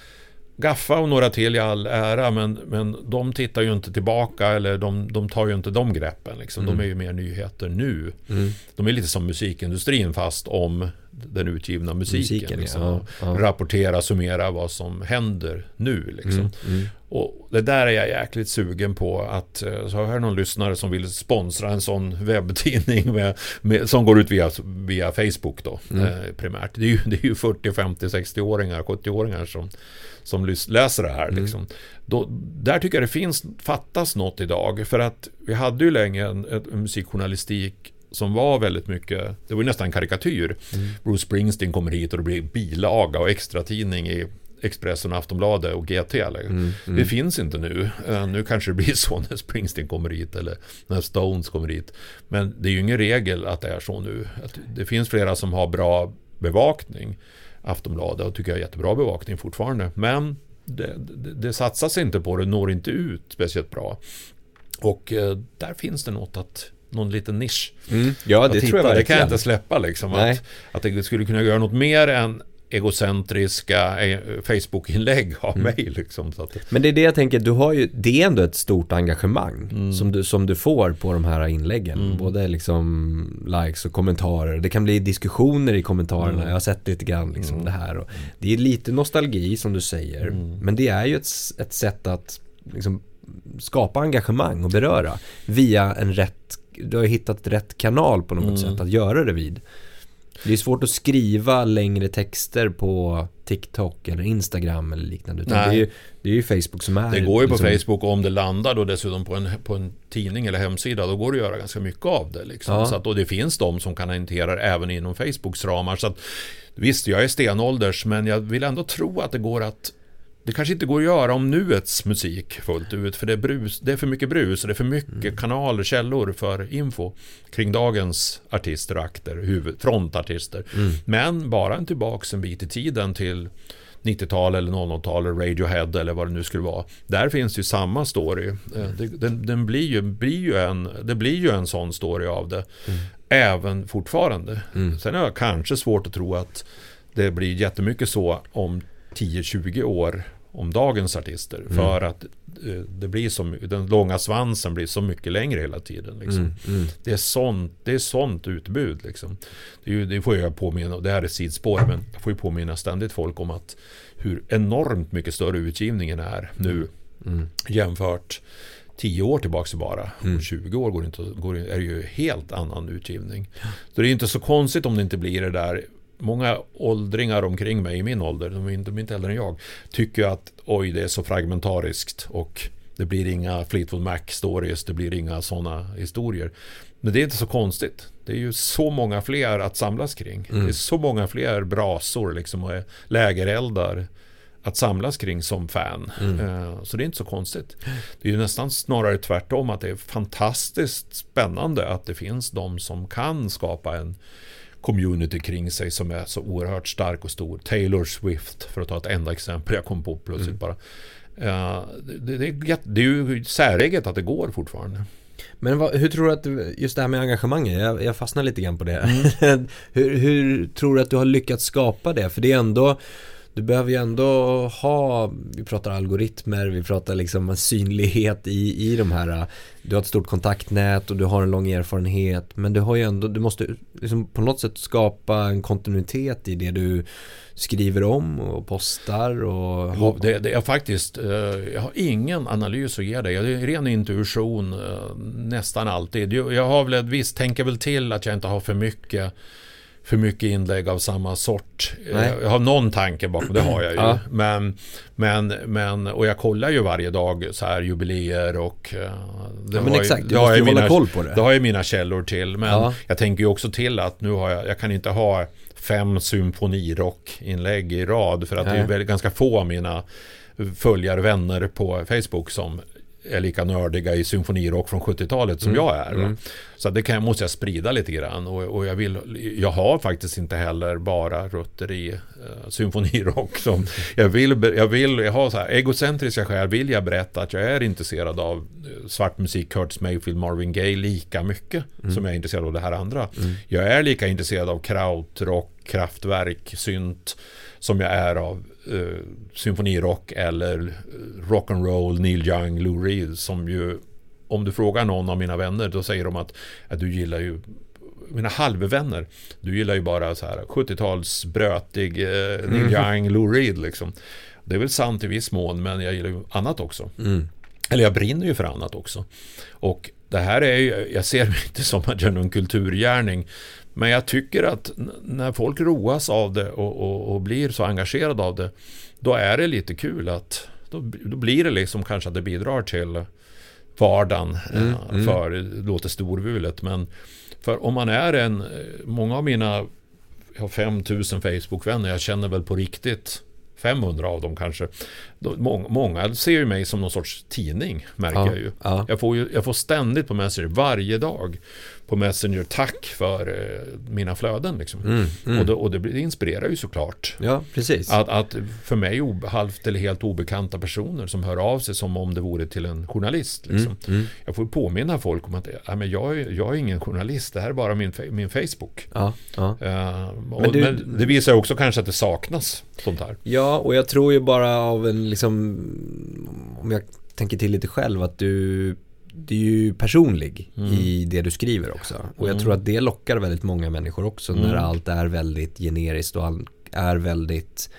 Gaffa och några till i all ära, men, men de tittar ju inte tillbaka eller de, de tar ju inte de greppen. Liksom. Mm. De är ju mer nyheter nu. Mm. De är lite som musikindustrin fast om den utgivna musiken. musiken liksom. ja, ja. Rapportera, summera vad som händer nu. Liksom. Mm, mm. Och det där är jag jäkligt sugen på att, eh, så har jag någon lyssnare som vill sponsra en sån webbtidning med, med, som går ut via, via Facebook då mm. eh, primärt. Det är, ju, det är ju 40, 50, 60-åringar, 70-åringar som som läser det här. Mm. Liksom. Då, där tycker jag det finns, fattas något idag. För att vi hade ju länge en, en musikjournalistik som var väldigt mycket, det var ju nästan en karikatyr. Mm. Bruce Springsteen kommer hit och det blir bilaga och extratidning i Expressen, Aftonbladet och GT. Mm, mm. Det finns inte nu. Uh, nu kanske det blir så när Springsteen kommer hit eller när Stones kommer hit. Men det är ju ingen regel att det är så nu. Att det finns flera som har bra bevakning. Aftonbladet och tycker jag är jättebra bevakning fortfarande. Men det, det, det satsas inte på det, når inte ut speciellt bra. Och eh, där finns det något att någon liten nisch. Mm. Ja, det tror jag verkligen. Det kan jag inte släppa liksom. Att, att det skulle kunna göra något mer än egocentriska eh, Facebook-inlägg av mm. mig. Liksom, så att... Men det är det jag tänker, du har ju, det är ändå ett stort engagemang mm. som, du, som du får på de här inläggen. Mm. Både liksom likes och kommentarer. Det kan bli diskussioner i kommentarerna. Mm. Jag har sett lite grann liksom mm. det här. Och det är lite nostalgi som du säger. Mm. Men det är ju ett, ett sätt att liksom, skapa engagemang och beröra via en rätt, du har hittat rätt kanal på något sätt att göra det vid. Det är svårt att skriva längre texter på TikTok eller Instagram eller liknande. Utan det, är ju, det är ju Facebook som är... Det går ju på liksom... Facebook och om det landar då dessutom på en, på en tidning eller hemsida då går det att göra ganska mycket av det. Liksom. Ja. Så att, och det finns de som kan hantera det även inom Facebooks ramar. Så att, visst, jag är stenålders men jag vill ändå tro att det går att det kanske inte går att göra om nuets musik fullt ut för det är, brus, det är för mycket brus och det är för mycket mm. kanaler, källor för info kring dagens artister och akter, huvud, frontartister. Mm. Men bara en tillbaks en bit i tiden till 90-tal eller 00-tal eller Radiohead eller vad det nu skulle vara. Där finns ju samma story. Eh, den, den blir, ju, blir ju en, det blir ju en sån story av det. Mm. Även fortfarande. Mm. Sen är det kanske svårt att tro att det blir jättemycket så om 10-20 år om dagens artister. Mm. För att eh, det blir så, den långa svansen blir så mycket längre hela tiden. Liksom. Mm. Mm. Det, är sånt, det är sånt utbud. Liksom. Det, är, det, får jag påminna, det här är sidspår, men jag får ju påminna ständigt folk om att hur enormt mycket större utgivningen är nu mm. jämfört 10 år tillbaka bara. Mm. 20 år går inte, går, är det ju helt annan utgivning. Så det är inte så konstigt om det inte blir det där många åldringar omkring mig i min ålder, de är inte, de är inte äldre än jag, tycker att oj, det är så fragmentariskt och det blir inga Fleetwood Mac-stories, det blir inga sådana historier. Men det är inte så konstigt. Det är ju så många fler att samlas kring. Mm. Det är så många fler brasor liksom, och lägereldar att samlas kring som fan. Mm. Eh, så det är inte så konstigt. Det är ju nästan snarare tvärtom att det är fantastiskt spännande att det finns de som kan skapa en community kring sig som är så oerhört stark och stor. Taylor Swift, för att ta ett enda exempel jag kom på plötsligt mm. bara. Uh, det, det, är, det är ju säreget att det går fortfarande. Men vad, hur tror du att, just det här med engagemanget, jag, jag fastnar lite grann på det. Mm. hur, hur tror du att du har lyckats skapa det? För det är ändå du behöver ju ändå ha, vi pratar algoritmer, vi pratar liksom synlighet i, i de här Du har ett stort kontaktnät och du har en lång erfarenhet Men du har ju ändå, du måste liksom på något sätt skapa en kontinuitet i det du skriver om och postar och... Jo, det, det är faktiskt, eh, jag har ingen analys att ge dig. Det är ren intuition eh, nästan alltid. Jag har väl ett visst, tänker väl till att jag inte har för mycket för mycket inlägg av samma sort. Nej. Jag har någon tanke bakom, det har jag ju. Ja. Men, men, men, och jag kollar ju varje dag så här jubileer och... Eh, det ja, men exakt, du måste ju hålla koll på det. Det har jag mina källor till. Men ja. jag tänker ju också till att nu har jag, jag kan inte ha fem symfonirockinlägg i rad för att Nej. det är väldigt, ganska få av mina följare, vänner på Facebook som är lika nördiga i symfonirock från 70-talet som mm. jag är. Mm. Så det kan, måste jag sprida lite grann. Och, och, jag, vill, jag har faktiskt inte heller bara rötter i uh, symfonirock. Som jag, vill, jag, vill, jag har så här, egocentriska skäl vill jag berätta att jag är intresserad av uh, svart musik, Curtis Mayfield, Marvin Gaye lika mycket mm. som jag är intresserad av det här andra. Mm. Jag är lika intresserad av krautrock, kraftverk, synt som jag är av uh, symfonirock eller eh, rock'n'roll, Neil Young, Lou Reed som ju om du frågar någon av mina vänner då säger de att, att du gillar ju mina halvvänner, du gillar ju bara så här 70-tals brötig eh, Neil mm. Young, Lou Reed liksom. Det är väl sant i viss mån men jag gillar ju annat också. Mm. Eller jag brinner ju för annat också. Och det här är ju, jag ser mig inte som att jag gör någon kulturgärning men jag tycker att när folk roas av det och, och, och, blir så engagerade av det, då är det lite kul att då, då blir det liksom kanske att det bidrar till vardagen mm, eh, mm. för, det låter storvulet, men för om man är en, många av mina, jag har 5000 Facebook-vänner, jag känner väl på riktigt 500 av dem kanske. Många, många ser ju mig som någon sorts tidning, märker ja, jag ju. Ja. Jag, får ju. Jag får ständigt på Messenger, varje dag på Messenger, tack för eh, mina flöden. Liksom. Mm, mm. Och, det, och det, inspirerar ju såklart. Ja, precis. Att, att för mig halvt eller helt obekanta personer som hör av sig som om det vore till en journalist. Liksom. Mm, mm. jag får påminna folk om att ja, men jag, jag är ingen journalist, det här är bara min, min Facebook. Ja, ja. Uh, och, men, du, men, det visar också kanske att det saknas sånt här. Ja, och jag tror ju bara av en liksom, om jag tänker till lite själv, att du det är ju personlig mm. i det du skriver också. Och jag mm. tror att det lockar väldigt många människor också mm. när allt är väldigt generiskt och allt är väldigt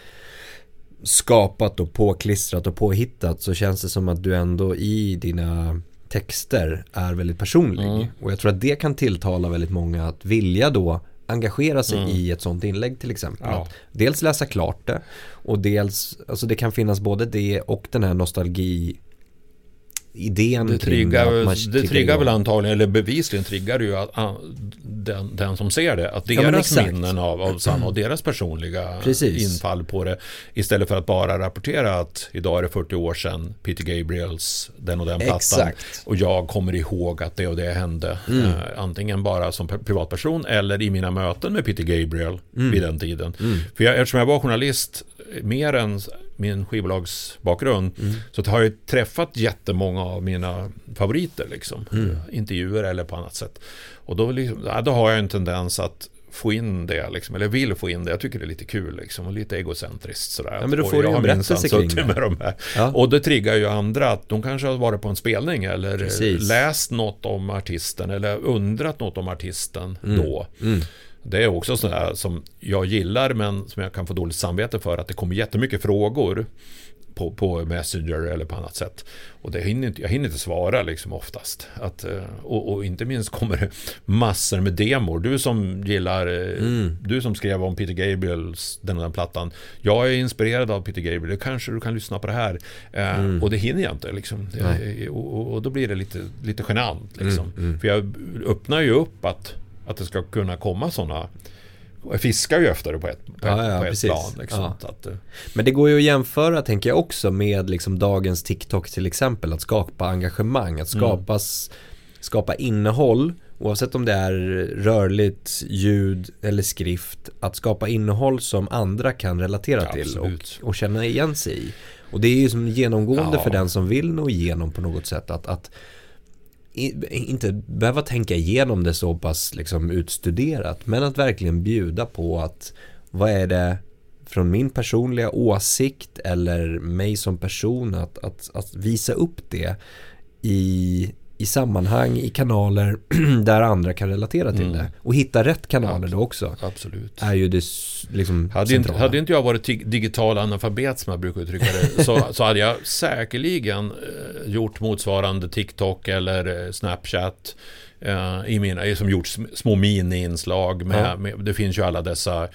skapat och påklistrat och påhittat så känns det som att du ändå i dina texter är väldigt personlig. Mm. Och jag tror att det kan tilltala väldigt många att vilja då engagera sig mm. i ett sånt inlägg till exempel. Ja. Dels läsa klart det och dels, alltså det kan finnas både det och den här nostalgi idén det triggar, det triggar väl antagligen, eller bevisligen triggar det ju att, uh, den, den, som ser det, att deras ja, minnen av, av samma och deras personliga Precis. infall på det istället för att bara rapportera att idag är det 40 år sedan Peter Gabriels den och den plattan och jag kommer ihåg att det och det hände mm. uh, antingen bara som privatperson eller i mina möten med Peter Gabriel mm. vid den tiden. Mm. För jag, eftersom jag var journalist mer än min skivbolagsbakgrund mm. så har jag träffat jättemånga av mina favoriter liksom. Mm. Intervjuer eller på annat sätt. Och då, liksom, då har jag en tendens att få in det, liksom, eller vill få in det. Jag tycker det är lite kul liksom, och lite egocentriskt sådär. Ja, men då får du en berättelse kring det. Med de här. Ja. Och det triggar ju andra att de kanske har varit på en spelning eller Precis. läst något om artisten eller undrat något om artisten mm. då. Mm. Det är också sådär som jag gillar men som jag kan få dåligt samvete för att det kommer jättemycket frågor på, på Messenger eller på annat sätt. Och det hinner inte, jag hinner inte svara liksom oftast. Att, eh, och, och inte minst kommer det massor med demor. Du som gillar, eh, mm. du som skrev om Peter Gabriels, den och den plattan. Jag är inspirerad av Peter Gabriel, kanske du kan lyssna på det här. Eh, mm. Och det hinner jag inte liksom. Och, och, då blir det lite, lite genant liksom. Mm. mm. För jag öppnar ju upp att att det ska kunna komma sådana jag fiskar ju efter det på ett, på ja, ja, på ett plan. Liksom, ja. att, eh. Men det går ju att jämföra, tänker jag också, med liksom dagens TikTok till exempel. Att skapa engagemang, att skapas, mm. skapa innehåll oavsett om det är rörligt, ljud eller skrift, att skapa innehåll som andra kan relatera till och, och, känna igen sig i. Och det är ju som genomgående för den som vill nå igenom på något sätt att, att inte behöva tänka igenom det så pass liksom utstuderat men att verkligen bjuda på att vad är det från min personliga åsikt eller mig som person att, att, att visa upp det i, i sammanhang, i kanaler där andra kan relatera till mm. det. Och hitta rätt kanaler Absolut. då också. Absolut. Är ju det liksom hade inte, hade inte jag varit digital analfabet som jag brukar uttrycka det, så, så hade jag säkerligen eh, gjort motsvarande TikTok eller eh, Snapchat eh, i mina, som gjort små mini-inslag med, ja. med, det finns ju alla dessa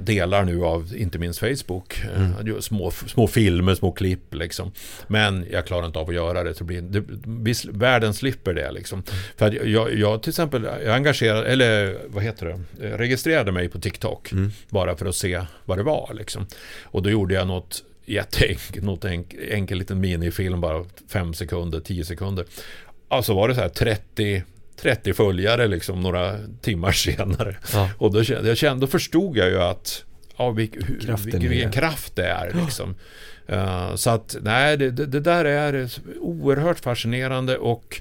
delar nu av inte minst Facebook. Eh, mm. Små, små filmer, små klipp liksom. Men jag klarar inte av att göra det. Så blir, det världen slipper det liksom. Mm. För jag, jag till exempel, jag engagerade, eller vad heter det, jag registrerade mig på TikTok. Mm. Bara för att se vad det var liksom. Och då gjorde jag något jätteenkelt, något enkel, enkel liten minifilm, bara fem sekunder, tio sekunder. Alltså var det så här 30 30 följare liksom några timmar senare. Ja. Och då, kände, jag kände, då förstod jag ju att ja, vilk, vilken, vilken kraft det är. Liksom. Uh, så att nej, det, det, det, där är oerhört fascinerande och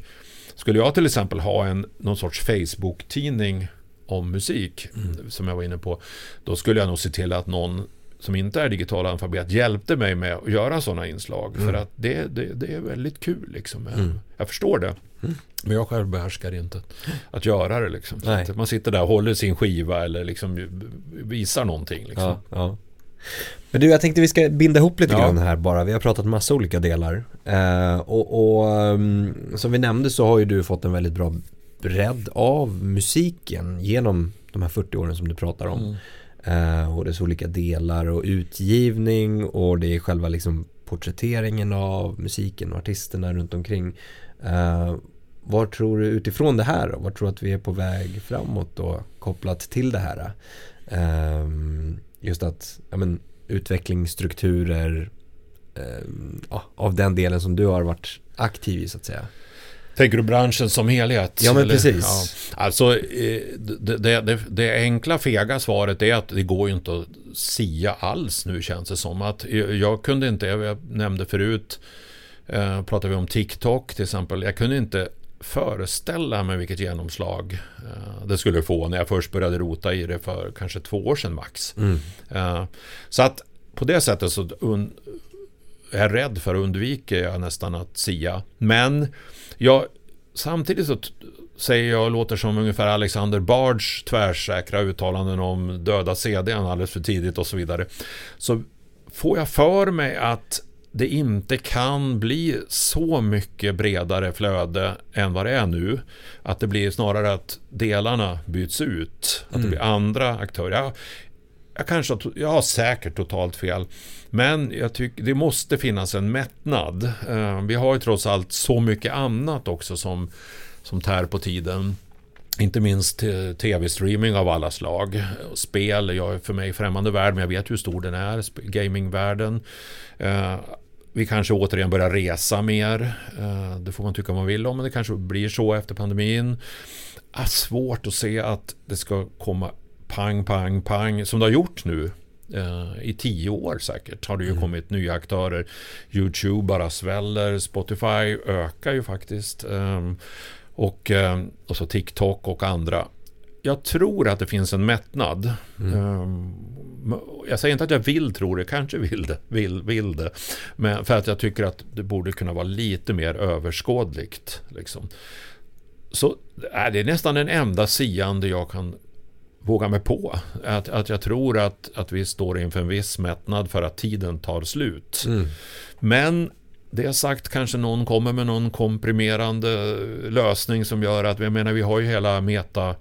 skulle jag till exempel ha en någon sorts Facebook-tidning om musik, mm. som jag var inne på, då skulle jag nog se till att någon som inte är digital alfabet hjälpte mig med att göra sådana inslag. Mm. För att det, det, det, är väldigt kul. Liksom. Jag, mm. jag förstår det. Mm. Men jag själv behärskar inte att göra det. Liksom. man sitter där och håller sin skiva eller liksom visar någonting. Liksom. Ja, ja. Men du, jag tänkte vi ska binda ihop lite ja. grann här bara. Vi har pratat massa olika delar. Eh, och, och um, som vi nämnde så har ju du fått en väldigt bra bredd av musiken genom de här 40 åren som du pratar om. Eh, och dess olika delar och utgivning och det är själva liksom porträtteringen av musiken och artisterna runt omkring. Eh, vad tror du utifrån det här då? Tror du att vi är på väg framåt då kopplat till det här? Eh, just att ja, men, utvecklingsstrukturer eh, av den delen som du har varit aktiv i så att säga. Tänker du branschen som helhet? Ja, men eller? precis. Ja. Alltså, eh, det, det, det, enkla fega svaret är att det går ju inte att sia alls nu känns det som. att Jag kunde inte, jag nämnde förut, eh, pratade vi om TikTok till exempel. Jag kunde inte föreställa mig vilket genomslag eh, det skulle få när jag först började rota i det för kanske två år sedan max. Mm. Eh, så att på det sättet så un, är jag rädd för att undvika jag nästan att sia. Men jag, samtidigt så säger jag och låter som ungefär Alexander Bards tvärsäkra uttalanden om döda CDn alldeles för tidigt och så vidare. Så får jag för mig att det inte kan bli så mycket bredare flöde än vad det är nu. Att det blir snarare att delarna byts ut. Att det mm. blir andra aktörer. Jag, jag, kanske, jag har säkert totalt fel. Men jag tycker det måste finnas en mättnad. Eh, vi har ju trots allt så mycket annat också som, som tär på tiden. Inte minst tv-streaming av alla slag. Spel, jag är för mig främmande värld, men jag vet hur stor den är. Gamingvärlden. Eh, vi kanske återigen börjar resa mer. Eh, det får man tycka vad man vill om, men det kanske blir så efter pandemin. Ah, svårt att se att det ska komma pang, pang, pang, som det har gjort nu. Eh, I tio år säkert har det ju mm. kommit nya aktörer. YouTube bara sväller, Spotify ökar ju faktiskt. Ehm, och, ehm, och så TikTok och andra. Jag tror att det finns en mättnad. Mm. Ehm, jag säger inte att jag vill tro det, kanske vill det, vill, vill det. Men för att jag tycker att det borde kunna vara lite mer överskådligt. Liksom. Så är det nästan den enda siande jag kan våga mig på. Att, att jag tror att, att vi står inför en viss mättnad för att tiden tar slut. Mm. Men det sagt kanske någon kommer med någon komprimerande lösning som gör att, jag menar vi har ju hela Meta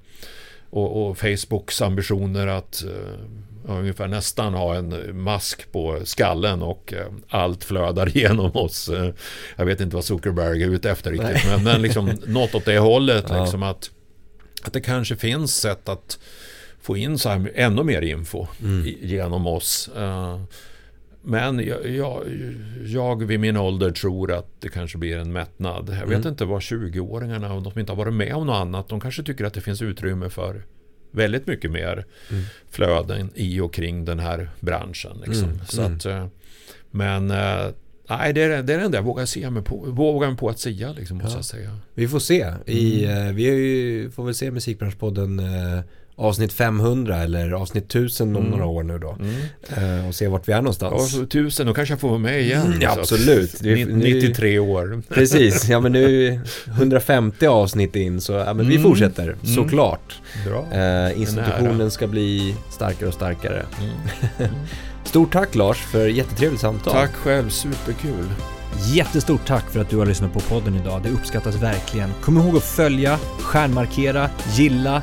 och, och Facebooks ambitioner att uh, ungefär nästan ha en mask på skallen och uh, allt flödar igenom oss. Uh, jag vet inte vad Zuckerberg är ute efter riktigt, men, men liksom något åt det hållet. Ja. Liksom att, att det kanske finns sätt att få in så här ännu mer info mm. genom oss. Uh, men jag, jag, jag vid min ålder tror att det kanske blir en mättnad. Jag vet Mm. inte vad 20-åringarna, om de inte har varit med om något annat, de kanske tycker att det finns utrymme för väldigt mycket mer Mm. flöden i och kring den här branschen. Liksom. Mm, Så mm. att, eh, men eh, nej, det är, det är det enda jag vågar se mig på, vågar mig på att säga, liksom, Ja. säga. Vi får se. I, eh, vi ju, får väl se Musikbranschpodden eh, avsnitt 500 eller avsnitt 1000 om Mm. några år nu då. Mm. Eh, och se vart vi är Ja, någonstans. så tusen, då kanske jag får vara med igen. Mm, ja, Så att- absolut. Det är- Ni- 93 år. Precis, ja men nu är 150 avsnitt in så ja, men vi Mm. fortsätter Mm. såklart. Bra. Eh, institutionen ska bli starkare och starkare. Mm. Stort tack Lars för jättetrevligt samtal. Tack själv, superkul. Jättestort tack för att du har lyssnat på podden idag. Det uppskattas verkligen. Kom ihåg att följa, stjärnmarkera, gilla,